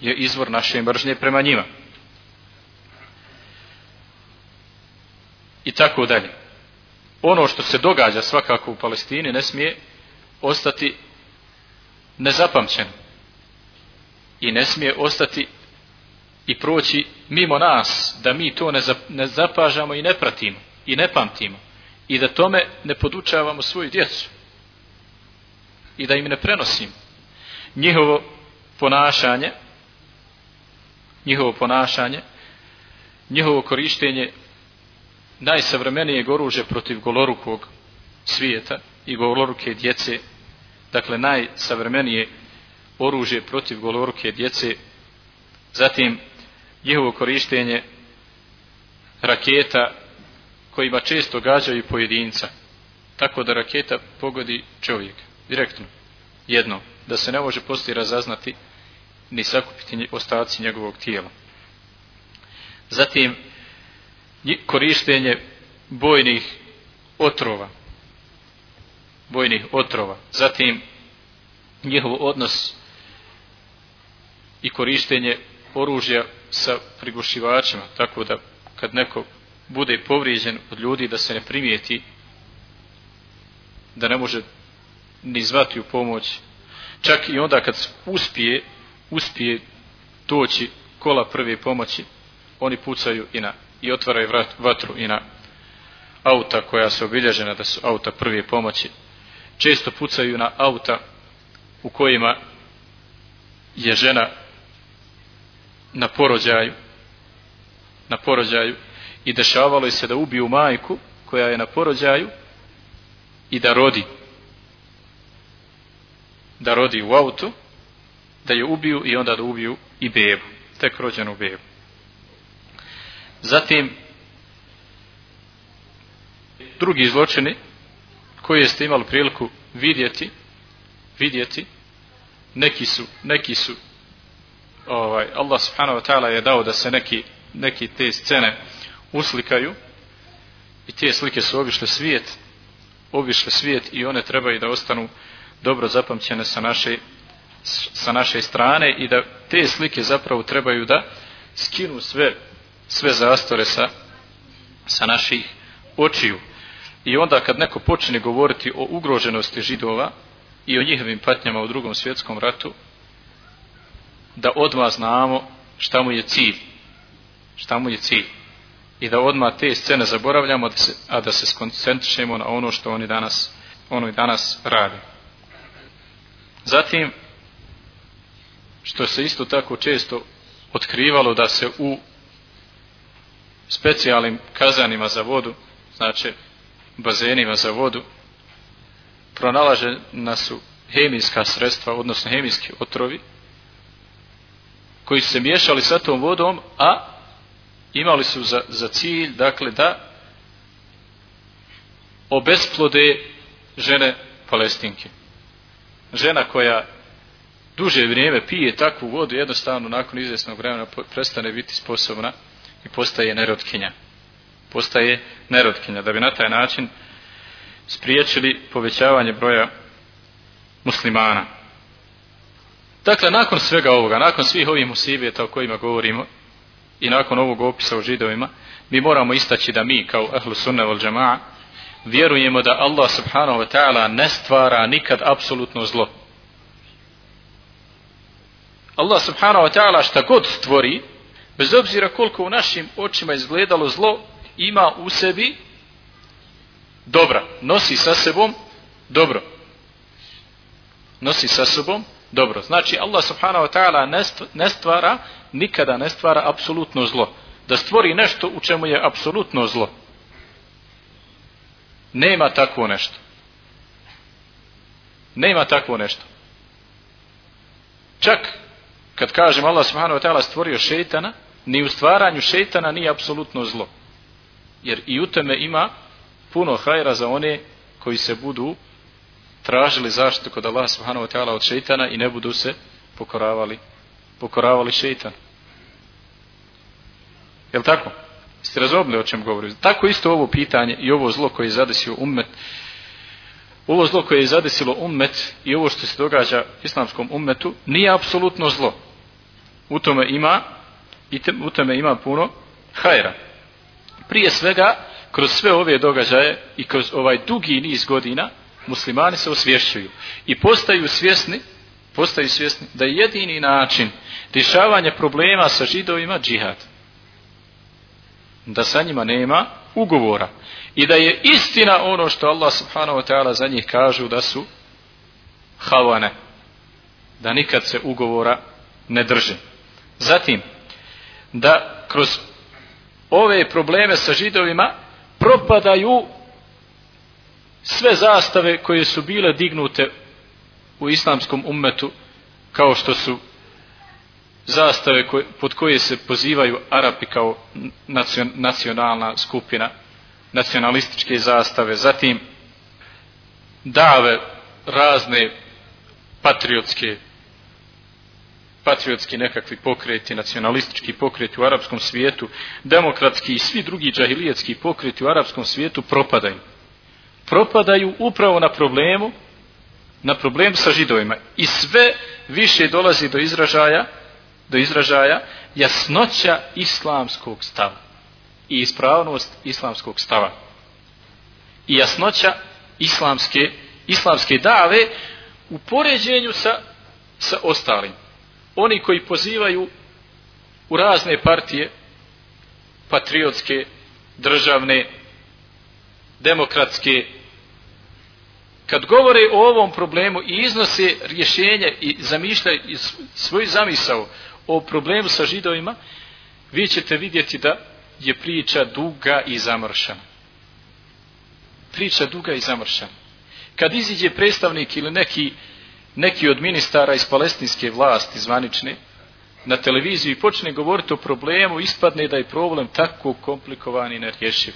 je izvor naše mržnje prema njima. I tako dalje. Ono što se događa svakako u Palestini ne smije ostati nezapamćeno i ne smije ostati i proći mimo nas, da mi to ne, zapažamo i ne pratimo i ne pamtimo i da tome ne podučavamo svoju djecu i da im ne prenosimo. Njihovo ponašanje njihovo ponašanje njihovo korištenje najsavremenijeg oružja protiv golorukog svijeta i goloruke djece dakle najsavremenije oružje protiv goloruke djece zatim njihovo korištenje raketa kojima često gađaju pojedinca. Tako da raketa pogodi čovjek direktno. Jedno da se ne može poslije razaznati ni sakupiti ostaci njegovog tijela. Zatim korištenje bojnih otrova. Bojnih otrova. Zatim njihov odnos i korištenje oružja sa prigušivačima tako da kad neko bude povrijeđen od ljudi da se ne primijeti da ne može ni zvati u pomoć. Čak i onda kad uspije uspije doći kola prve pomoći oni pucaju i na i otvaraju vrat, vatru i na auta koja su obilježena da su auta prve pomoći. Često pucaju na auta u kojima je žena na porođaju na porođaju. I dešavalo se da ubiju majku koja je na porođaju i da rodi da rodi u autu da je ubiju i onda da ubiju i bebu tek rođenu bebu. Zatim drugi zločini koje ste imali priliku vidjeti vidjeti neki su neki su ovaj Allah subhanahu wa ta'ala je dao da se neki neki te scene uslikaju i te slike su obišle svijet obišle svijet i one trebaju da ostanu dobro zapamćene sa naše sa naše strane i da te slike zapravo trebaju da skinu sve sve zastore sa sa naših očiju. I onda kad neko počne govoriti o ugroženosti židova i o njihovim patnjama u drugom svjetskom ratu da odmah znamo šta mu je cilj. Šta mu je cilj. I da odmah te scene zaboravljamo da a da se skoncentrišemo na ono što oni danas ono i danas rade. Zatim što se isto tako često otkrivalo da se u specijalnim kazanima za vodu znači bazenima za vodu pronalažena su hemijska sredstva odnosno hemijski otrovi koji su se miješali sa tom vodom a imali su za, za cilj dakle da obesplode žene palestinke. Žena koja duže vrijeme pije takvu vodu jednostavno nakon izvjesnog vremena prestane biti sposobna i postaje nerotkinja. Postaje nerotkinja da bi na taj način spriječili povećavanje broja muslimana dakle nakon svega ovoga nakon svih ovih musibeta o kojima govorimo i nakon ovog opisa o židovima mi moramo istaći da mi kao ahlu sunna wal džama'a vjerujemo da Allah subhanahu wa ta'ala ne stvara nikad apsolutno zlo. Allah subhanahu wa ta'ala šta god stvori bez obzira koliko u našim očima izgledalo zlo ima u sebi dobra. Nosi sa sebom dobro. Nosi sa sobom dobro znači Allah subhanahu wa ta'ala ne stvara nikada ne stvara apsolutno zlo. Da stvori nešto u čemu je apsolutno zlo. Nema takvo nešto. Nema takvo nešto. Čak kad kažem Allah subhanahu wa ta'ala stvorio šeitana ni u stvaranju šeitana nije apsolutno zlo. Jer i u tome ima puno hajra za one koji se budu tražili zaštitu kod Allah subhanahu wa ta'ala od šeitana i ne budu se pokoravali pokoravali šeitan. Jel tako? ste razobili o čem govorim? Tako isto ovo pitanje i ovo zlo koje je zadesio ummet. Ovo zlo koje je zadesilo ummet i ovo što se događa islamskom ummetu nije apsolutno zlo. U tome ima i te, u tome ima puno hajra. Prije svega kroz sve ove događaje i kroz ovaj dugi niz godina muslimani se osvješćuju i postaju svjesni postaju svjesni da je jedini način rješavanja problema sa židovima džihad. Da sa njima nema ugovora. I da je istina ono što Allah subhanahu wa ta'ala za njih kažu da su havane. Da nikad se ugovora ne drže. Zatim, da kroz ove probleme sa židovima propadaju sve zastave koje su bile dignute u islamskom ummetu kao što su zastave koje, pod koje se pozivaju Arapi kao nacion, nacionalna skupina, nacionalističke zastave, zatim dave razne patriotske patriotski nekakvi pokreti, nacionalistički pokreti u arapskom svijetu, demokratski i svi drugi džahilijetski pokreti u arapskom svijetu propadaju. Propadaju upravo na problemu na problem sa židovima. I sve više dolazi do izražaja do izražaja jasnoća islamskog stava i ispravnost islamskog stava. I jasnoća islamske islamske dave u poređenju sa, sa ostalim. Oni koji pozivaju u razne partije patriotske državne demokratske kad govore o ovom problemu i iznose rješenje i zamišljaju svoj zamisao o problemu sa židovima, vi ćete vidjeti da je priča duga i zamršana. Priča duga i zamršana. Kad iziđe predstavnik ili neki, neki od ministara iz palestinske vlasti zvanične na televiziju i počne govoriti o problemu, ispadne da je problem tako komplikovan i nerješiv.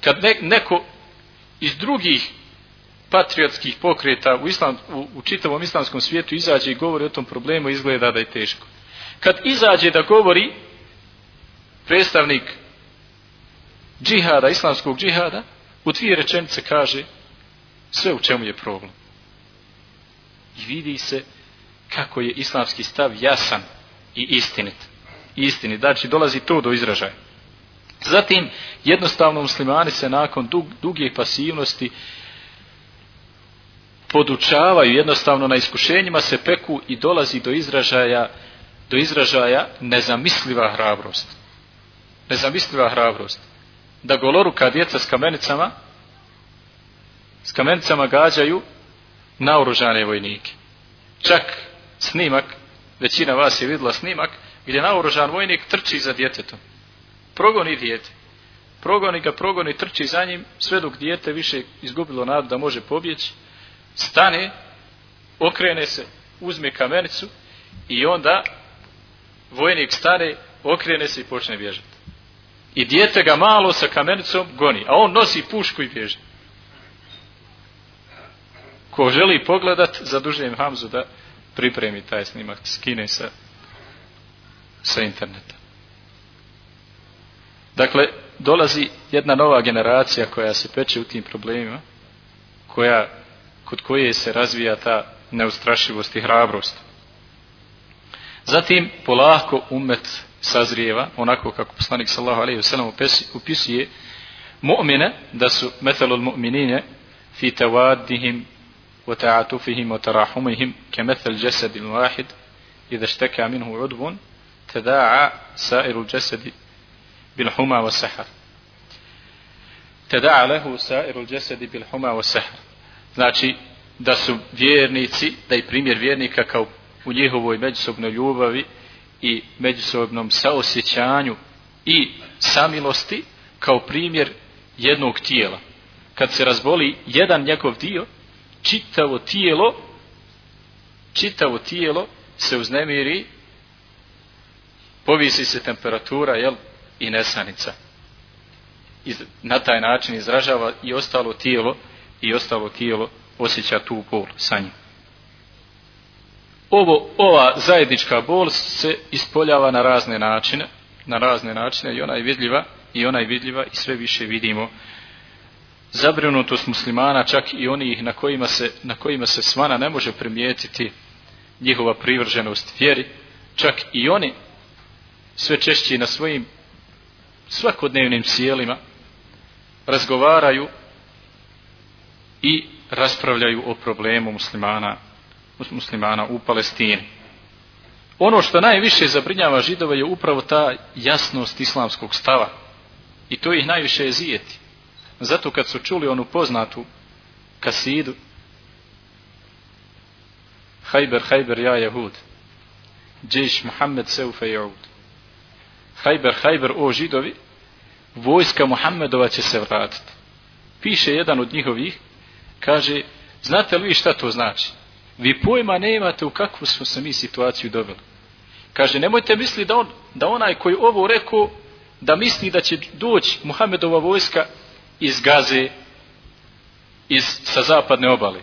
Kad ne, neko iz drugih patriotskih pokreta u, islam, u, u čitavom islamskom svijetu izađe i govori o tom problemu, izgleda da je teško. Kad izađe da govori predstavnik džihada, islamskog džihada, u dvije rečenice kaže sve u čemu je problem. I vidi se kako je islamski stav jasan i istinit. Istinit, znači dolazi to do izražaja. Zatim, jednostavno muslimani se nakon dug, duge pasivnosti podučavaju jednostavno na iskušenjima se peku i dolazi do izražaja do izražaja nezamisliva hrabrost. Nezamisliva hrabrost. Da goloruka djeca s kamenicama s kamenicama gađaju naoružane vojnike. Čak snimak, većina vas je vidjela snimak, gdje naoružan vojnik trči za djetetom. Progoni dijete. Progoni ga, progoni, trči za njim, sve dok dijete više izgubilo nadu da može pobjeći, stane, okrene se, uzme kamenicu i onda vojnik stane, okrene se i počne bježati. I dijete ga malo sa kamenicom goni, a on nosi pušku i bježi. Ko želi pogledat, zadužujem Hamzu da pripremi taj snimak, skine sa, sa interneta. Dakle, dolazi jedna nova generacija koja se peče u tim problemima, koja kod koje se razvija ta neustrašivost i hrabrost. Zatim, polako umet sazrijeva, onako kako poslanik sallahu alaihi wasallam upisuje mu'mine, da su metalul mu'minine fi tawaddihim, wa ta'atufihim wa tarahumihim ke metal jesedin wahid idha šteka minhu udvun tada'a sairu jesedi bil huma wa له tada'a الجسد بالحمى والسحر bil huma wa znači da su vjernici, da je primjer vjernika kao u njihovoj međusobnoj ljubavi i međusobnom saosjećanju i samilosti kao primjer jednog tijela. Kad se razboli jedan njegov dio, čitavo tijelo čitavo tijelo se uznemiri povisi se temperatura jel, i nesanica. I na taj način izražava i ostalo tijelo i ostalo tijelo osjeća tu bol sa njim. Ovo, ova zajednička bol se ispoljava na razne načine, na razne načine i ona je vidljiva i ona je vidljiva i sve više vidimo zabrinutost muslimana, čak i onih na kojima se, na kojima se svana ne može primijetiti njihova privrženost vjeri, čak i oni sve češće na svojim svakodnevnim sjelima razgovaraju i raspravljaju o problemu muslimana muslimana u Palestini. Ono što najviše zabrinjava židova je upravo ta jasnost islamskog stava. I to ih najviše je zijeti. Zato kad su čuli onu poznatu kasidu Hajber, Hajber, ja Jehud. Džeš Muhammed Seufe Jehud. Hajber, Hajber, o židovi, vojska Muhammedova će se vratiti. Piše jedan od njihovih, kaže, znate li vi šta to znači? Vi pojma nemate u kakvu smo se mi situaciju doveli. Kaže, nemojte misli da, on, da onaj koji ovo rekao, da misli da će doći Muhammedova vojska iz Gaze, iz, sa zapadne obale.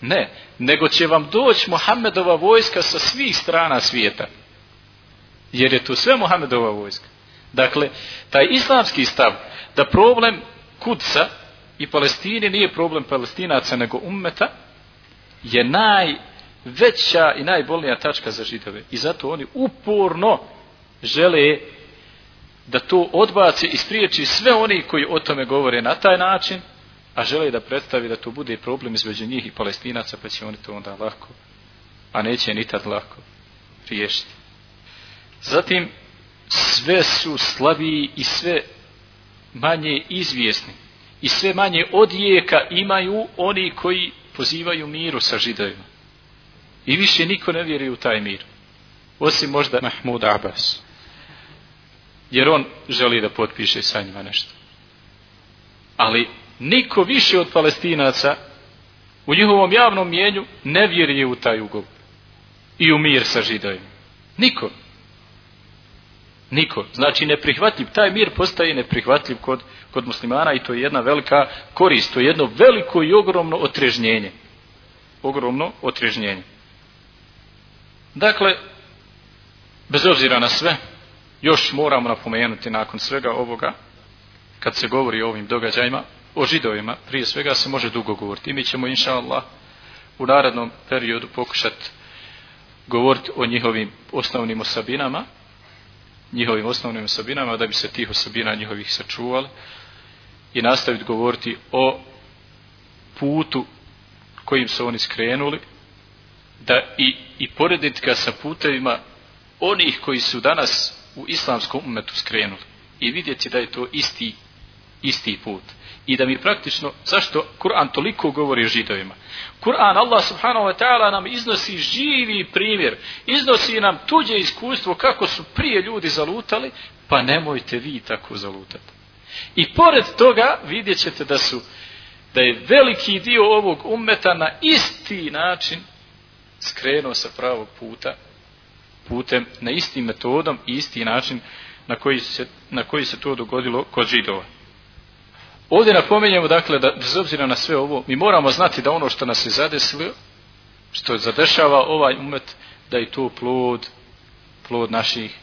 Ne, nego će vam doći Muhammedova vojska sa svih strana svijeta. Jer je to sve Muhammedova vojska. Dakle, taj islamski stav da problem Kudsa i Palestine nije problem palestinaca nego ummeta je najveća i najbolnija tačka za židove. I zato oni uporno žele da to odbace i spriječi sve oni koji o tome govore na taj način, a žele da predstavi da to bude problem između njih i palestinaca, pa će oni to onda lako, a neće ni tad lako riješiti. Zatim, sve su slabiji i sve manje izvjesni i sve manje odjeka imaju oni koji pozivaju miru sa židovima. I više niko ne vjeruje u taj mir. Osim možda Mahmud Abbas. Jer on želi da potpiše sa njima nešto. Ali niko više od palestinaca u njihovom javnom mijenju ne vjeruje u taj ugovor. I u mir sa židovima. Niko. Niko. Znači neprihvatljiv. Taj mir postaje neprihvatljiv kod, kod muslimana i to je jedna velika korist. To je jedno veliko i ogromno otrežnjenje. Ogromno otrežnjenje. Dakle, bez obzira na sve, još moramo napomenuti nakon svega ovoga, kad se govori o ovim događajima, o židovima, prije svega se može dugo govoriti. I mi ćemo, inša Allah, u narednom periodu pokušati govoriti o njihovim osnovnim osabinama, njihovim osnovnim osobinama, da bi se tih osobina njihovih sačuvali i nastaviti govoriti o putu kojim su oni skrenuli, da i, i porediti ga sa putevima onih koji su danas u islamskom umetu skrenuli i vidjeti da je to isti, isti put. I da mi praktično, zašto Kur'an toliko govori o židovima? Kur'an, Allah subhanahu wa ta'ala nam iznosi živi primjer, iznosi nam tuđe iskustvo kako su prije ljudi zalutali, pa nemojte vi tako zalutati. I pored toga vidjet ćete da su, da je veliki dio ovog ummeta na isti način skrenuo sa pravog puta, putem, na istim metodom i isti način na koji se, na koji se to dogodilo kod židova. Ovdje napomenjamo dakle da bez obzira na sve ovo, mi moramo znati da ono što nas je zadesilo, što zadešava ovaj umet, da je to plod, plod naših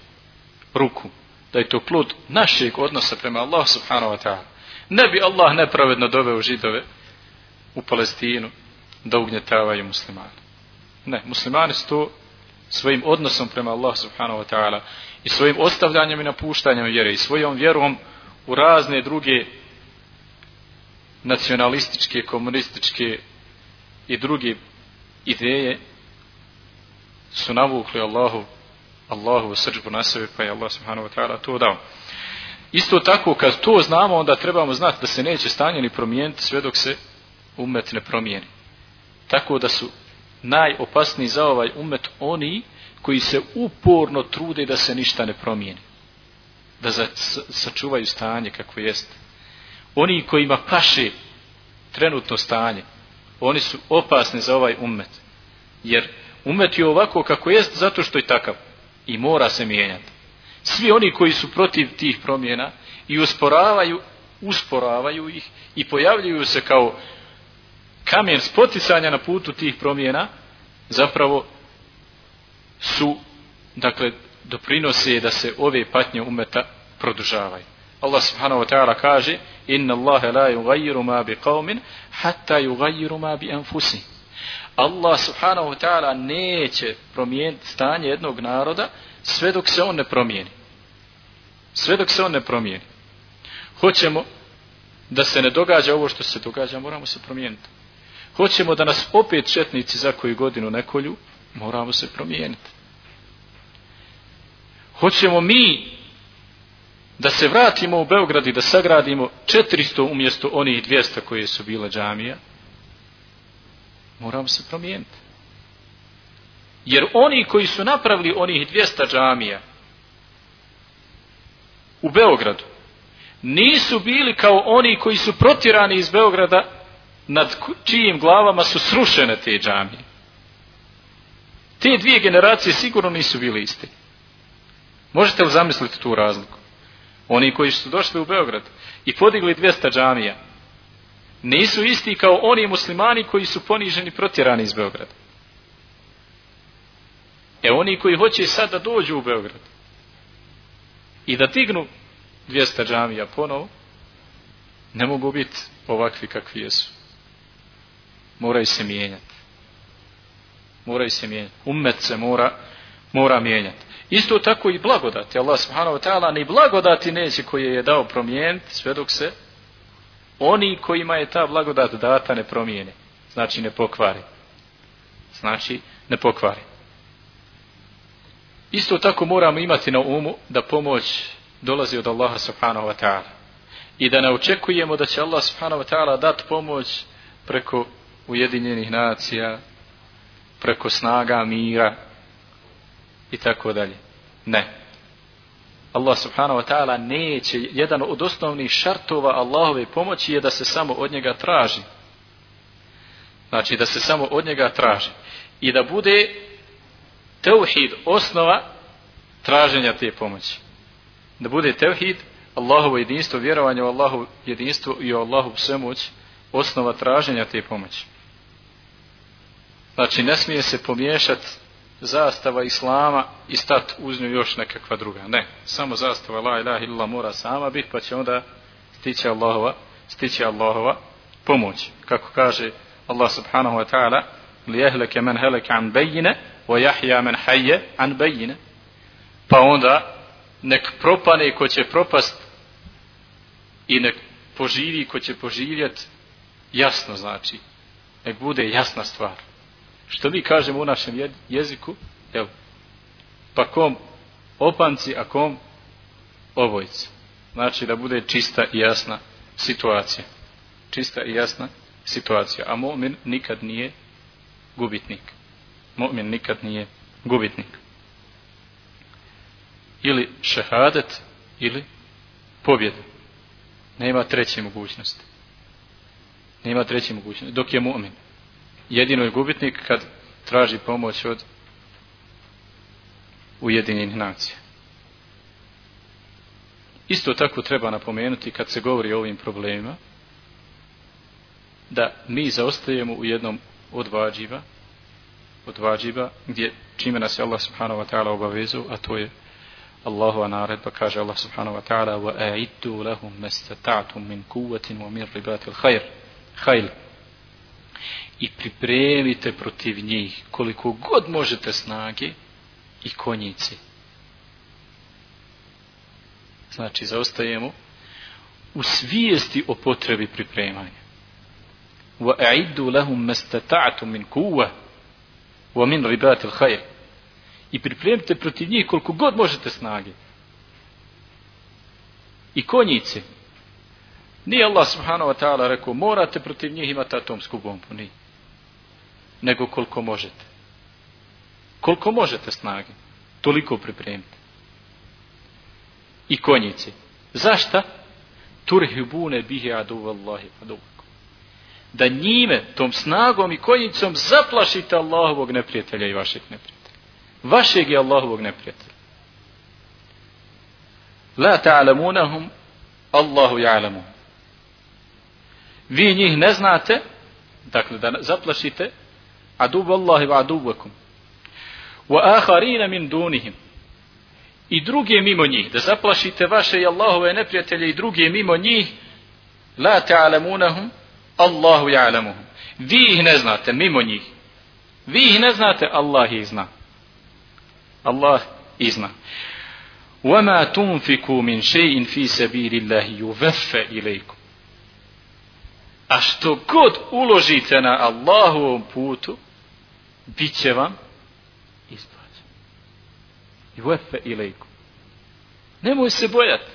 ruku. Da je to plod našeg odnosa prema Allah subhanahu wa ta'ala. Ne bi Allah nepravedno doveo židove u Palestinu da ugnjetavaju muslimani. Ne, muslimani su to svojim odnosom prema Allah subhanahu wa ta'ala i svojim ostavljanjem i napuštanjem vjere i svojom vjerom u razne druge nacionalističke, komunističke i druge ideje su navukli Allahu Allahu srđbu na sebe pa je Allah subhanahu wa ta'ala to dao. Isto tako kad to znamo onda trebamo znati da se neće stanje ni promijeniti sve dok se umet ne promijeni. Tako da su najopasniji za ovaj umet oni koji se uporno trude da se ništa ne promijeni. Da sačuvaju stanje kako jeste oni kojima paše trenutno stanje, oni su opasni za ovaj umet. Jer umet je ovako kako jest zato što je takav i mora se mijenjati. Svi oni koji su protiv tih promjena i usporavaju, usporavaju ih i pojavljuju se kao kamen spoticanja na putu tih promjena, zapravo su, dakle, doprinose da se ove patnje umeta produžavaju. Allah subhanahu wa ta'ala kaže inna Allahe la yughayyiru ma bi qavmin hatta yughayyiru ma bi anfusihim. Allah subhanahu wa ta'ala neće promijeniti stanje jednog naroda sve dok se on ne promijeni. Sve dok se on ne promijeni. Hoćemo da se ne događa ovo što se događa moramo se promijeniti. Hoćemo da nas opet četnici za koju godinu nekolju, moramo se promijeniti. Hoćemo mi da se vratimo u Beograd i da sagradimo 400 umjesto onih 200 koje su bile džamija, moramo se promijeniti. Jer oni koji su napravili onih 200 džamija u Beogradu, nisu bili kao oni koji su protjerani iz Beograda nad čijim glavama su srušene te džamije. Te dvije generacije sigurno nisu bili iste. Možete li zamisliti tu razliku? Oni koji su došli u Beograd i podigli 200 džamija, nisu isti kao oni muslimani koji su poniženi protjerani iz Beograda. E oni koji hoće sad da dođu u Beograd i da dignu 200 džamija ponovo, ne mogu biti ovakvi kakvi jesu. Moraju se mijenjati. Moraju se mijenjati. Ummet se mora, mora mijenjati. Isto tako i blagodati. Allah subhanahu wa ta'ala ni blagodati neće koje je dao promijeniti sve dok se oni kojima je ta blagodat data ne promijene. Znači ne pokvari. Znači ne pokvari. Isto tako moramo imati na umu da pomoć dolazi od Allaha subhanahu wa ta'ala. I da ne očekujemo da će Allah subhanahu wa ta'ala dati pomoć preko ujedinjenih nacija, preko snaga mira i tako dalje. Ne. Allah subhanahu wa ta'ala neće, jedan od osnovnih šartova Allahove pomoći je da se samo od njega traži. Znači da se samo od njega traži. I da bude teuhid osnova traženja te pomoći. Da bude teuhid, Allahovo jedinstvo, vjerovanje u Allahovo jedinstvo i u Allahovu svemoć, osnova traženja te pomoći. Znači, ne smije se pomiješati zastava Islama i stat uz nju još nekakva druga. Ne, samo zastava la ilaha illa mora sama biti, pa će onda stići Allahova, stići Allahova pomoć. Kako kaže Allah subhanahu wa ta'ala, li jehleke men heleke an bejine, wa jahja men hajje an bejine. Pa onda, nek propane ko će propast i nek poživi ko će poživjet, jasno znači. Nek bude jasna stvar. Što mi kažemo u našem jeziku, evo, pa kom opanci, a kom obojci. Znači da bude čista i jasna situacija. Čista i jasna situacija. A mu'min nikad nije gubitnik. Mu'min nikad nije gubitnik. Ili šehadet, ili pobjeda. Nema treće mogućnosti. Nema treće mogućnosti. Dok je mu'min jedino je gubitnik kad traži pomoć od ujedinjenih nacija. Isto tako treba napomenuti kad se govori o ovim problemima da mi zaostajemo u jednom od vađiva od vađiva gdje čime nas je Allah subhanahu wa ta'ala obavezu a to je Allahu naredba kaže Allah subhanahu wa ta'ala wa a'iddu lahum mastata'tum min kuvatin wa min ribatil khair i pripremite protiv njih koliko god možete snage i konjice. Znači, zaostajemo u svijesti o potrebi pripremanja. Wa a'iddu lahum mastata'tu min وَمِنْ wa min al-khayr. I pripremite protiv njih koliko god možete snage. I konjice. Nije Allah subhanahu wa ta'ala rekao, morate protiv njih imati atomsku bombu. Nije nego koliko možete. Koliko možete snage, toliko pripremite. I konjice. Zašta? Turhibune bihi adu vallahi. Da njime, tom snagom i konjicom zaplašite Allahovog neprijatelja i vašeg neprijatelja. Vašeg je Allahovog neprijatelja. La ta'lamunahum Allahu ja'lamu. Vi njih ne znate, dakle da zaplašite عدو الله وعدوكم وآخرين من دونهم i druge mimo njih, da zaplašite vaše i Allahove neprijatelje i druge mimo njih, la ta'alamunahum, Allahu ja'alamuhum. Vi ih ne znate, mimo njih. Vi ih ne znate, Allah ih zna. Allah ih zna. وَمَا تُنْفِكُوا مِنْ شَيْءٍ فِي سَبِيلِ اللَّهِ يُوَفَّ إِلَيْكُمْ A što god uložite na Allahovom putu, bit će vam isplaćeno. I vefe ilaikum. Nemoj se bojati.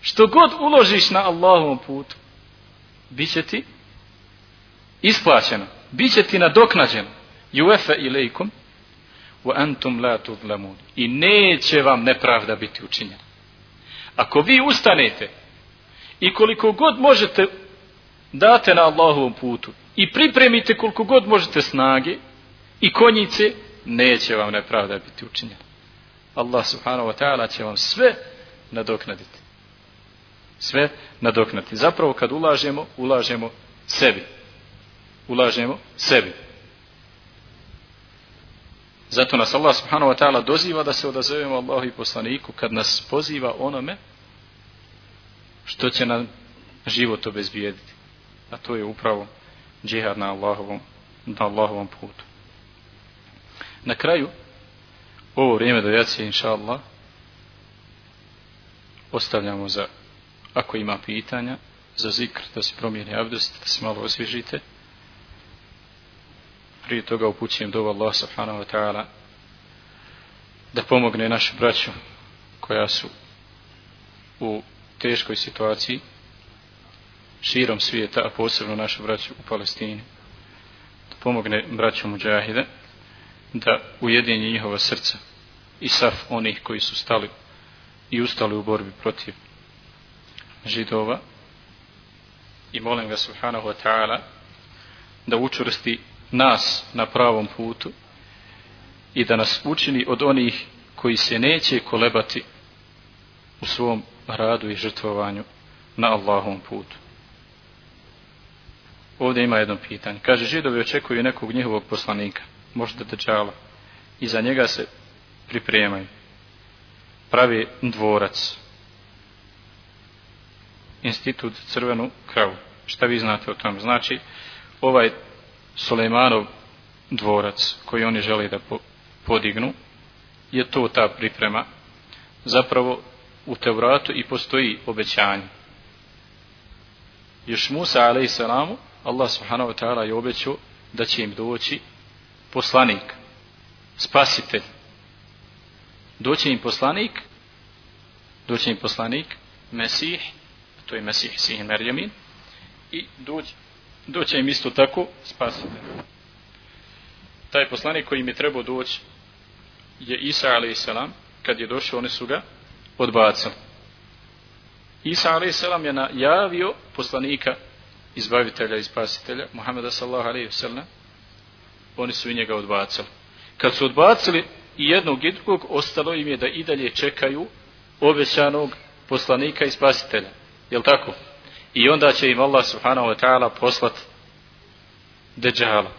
Što god uložiš na Allahovom putu, bit će ti isplaćeno. Biće ti nadoknađeno. Juefe ilaikum wa antum la tudlamun. I neće vam nepravda biti učinjena. Ako vi ustanete i koliko god možete date na Allahovom putu i pripremite koliko god možete snage i konjice, neće vam nepravda biti učinjena. Allah subhanahu wa ta'ala će vam sve nadoknaditi. Sve nadoknaditi. Zapravo kad ulažemo, ulažemo sebi. Ulažemo sebi. Zato nas Allah subhanahu wa ta'ala doziva da se odazovemo Allahu i poslaniku kad nas poziva onome što će nam život obezbijediti. A to je upravo džihad na Allahovom, na Allahovom putu. Na kraju, ovo vrijeme do jacije, inša Allah, ostavljamo za, ako ima pitanja, za zikr, da se promijeni abdest, da se malo osvježite. Prije toga upućujem dovu Allah subhanahu wa ta'ala da pomogne našu braću koja su u teškoj situaciji širom svijeta, a posebno našu braću u Palestini. Da pomogne braću Mujahide da ujedinje njihova srca i saf onih koji su stali i ustali u borbi protiv židova i molim ga subhanahu wa ta'ala da učvrsti nas na pravom putu i da nas učini od onih koji se neće kolebati u svom radu i žrtvovanju na Allahovom putu. Ovdje ima jedno pitanje. Kaže, židovi očekuju nekog njihovog poslanika, možda tečala, i za njega se pripremaju. Pravi dvorac. Institut crvenu kravu. Šta vi znate o tom? Znači, ovaj Sulejmanov dvorac koji oni žele da podignu, je to ta priprema. Zapravo u Tevratu i postoji obećanje. Još Musa a.s. Allah subhanahu wa ta'ala je obećao da će im doći poslanik, spasitelj. Doći im poslanik, doći im poslanik, Mesih, to je Mesih Sih Merjamin, i doći, doći im isto tako spasitelj. Taj poslanik koji im je trebao doći je Isa a.s. kad je došao, oni su ga odbacili. Isa a.s. je najavio poslanika izbavitelja i spasitelja, Muhammeda sallahu alaihi wasallam, oni su i njega odbacili. Kad su odbacili i jednog i drugog, ostalo im je da i dalje čekaju obećanog poslanika i spasitelja. Jel tako? I onda će im Allah subhanahu wa ta'ala poslat deđala,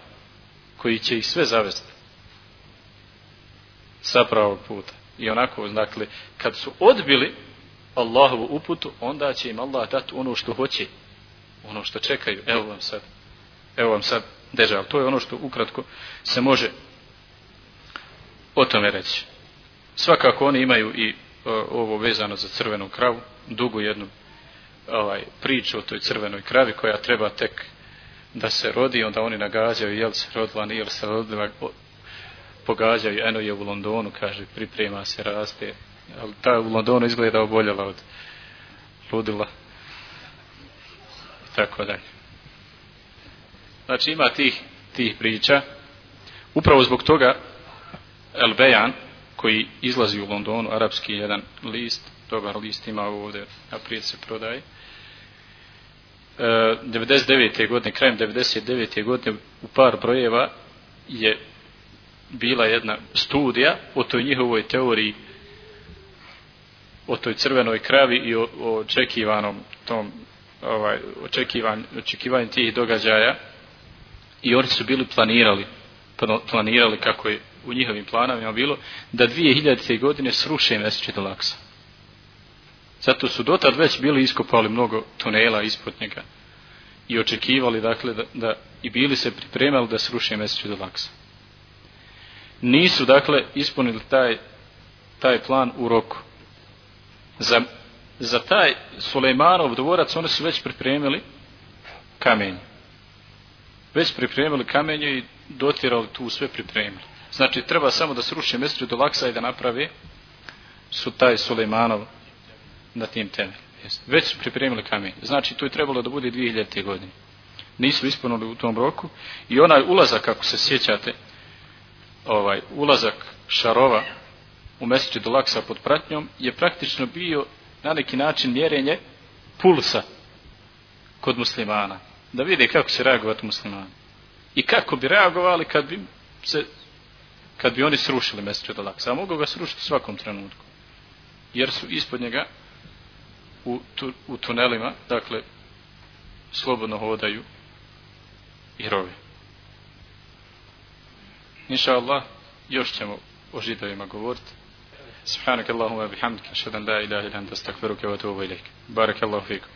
koji će ih sve zavesti sa pravog puta. I onako, dakle, kad su odbili Allahovu uputu, onda će im Allah dati ono što hoće, ono što čekaju. Evo vam sad, evo vam sad dežal. To je ono što ukratko se može o tome reći. Svakako oni imaju i e, ovo vezano za crvenu kravu, dugu jednu ovaj, priču o toj crvenoj kravi koja treba tek da se rodi, onda oni nagađaju jel se rodila, nije se rodila, pogađaju, eno je u Londonu, kaže, priprema se, raste, ali ta u Londonu izgleda oboljela od ludila tako dalje. Znači ima tih, tih priča, upravo zbog toga El Bejan, koji izlazi u Londonu, arapski jedan list, dobar list ima ovdje, naprijed se prodaje, e, 99. godine, krajem 99. godine u par brojeva je bila jedna studija o toj njihovoj teoriji o toj crvenoj kravi i o, o očekivanom tom ovaj, očekivan, očekivanju tih događaja i oni su bili planirali planirali kako je u njihovim planovima bilo da 2000. godine sruše Mesečit Laksa. Zato su dotad već bili iskopali mnogo tunela ispod njega i očekivali dakle da, da i bili se pripremali da sruše Mesečit Laksa nisu dakle ispunili taj taj plan u roku za, za taj Sulejmanov dvorac oni su već pripremili kamenje. Već pripremili kamenje i dotirali tu sve pripremili. Znači, treba samo da sruši Mesrid do Laksa i da napravi su taj Sulejmanov na tim temelj. Već su pripremili kamenje. Znači, to je trebalo da bude 2000. godine. Nisu ispunili u tom roku. I onaj ulazak, kako se sjećate, ovaj ulazak šarova u mjeseči do Laksa pod pratnjom, je praktično bio na neki način mjerenje pulsa kod muslimana. Da vide kako će reagovati muslimani. I kako bi reagovali kad bi se kad bi oni srušili Mesrid al Aqsa. A mogu ga srušiti u svakom trenutku. Jer su ispod njega u, tu, u tunelima, dakle, slobodno hodaju i rovi. Inša Allah, još ćemo o židovima govoriti. سبحانك اللهم وبحمدك أشهد أن لا إله إلا أنت أستغفرك وأتوب إليك. بارك الله فيكم.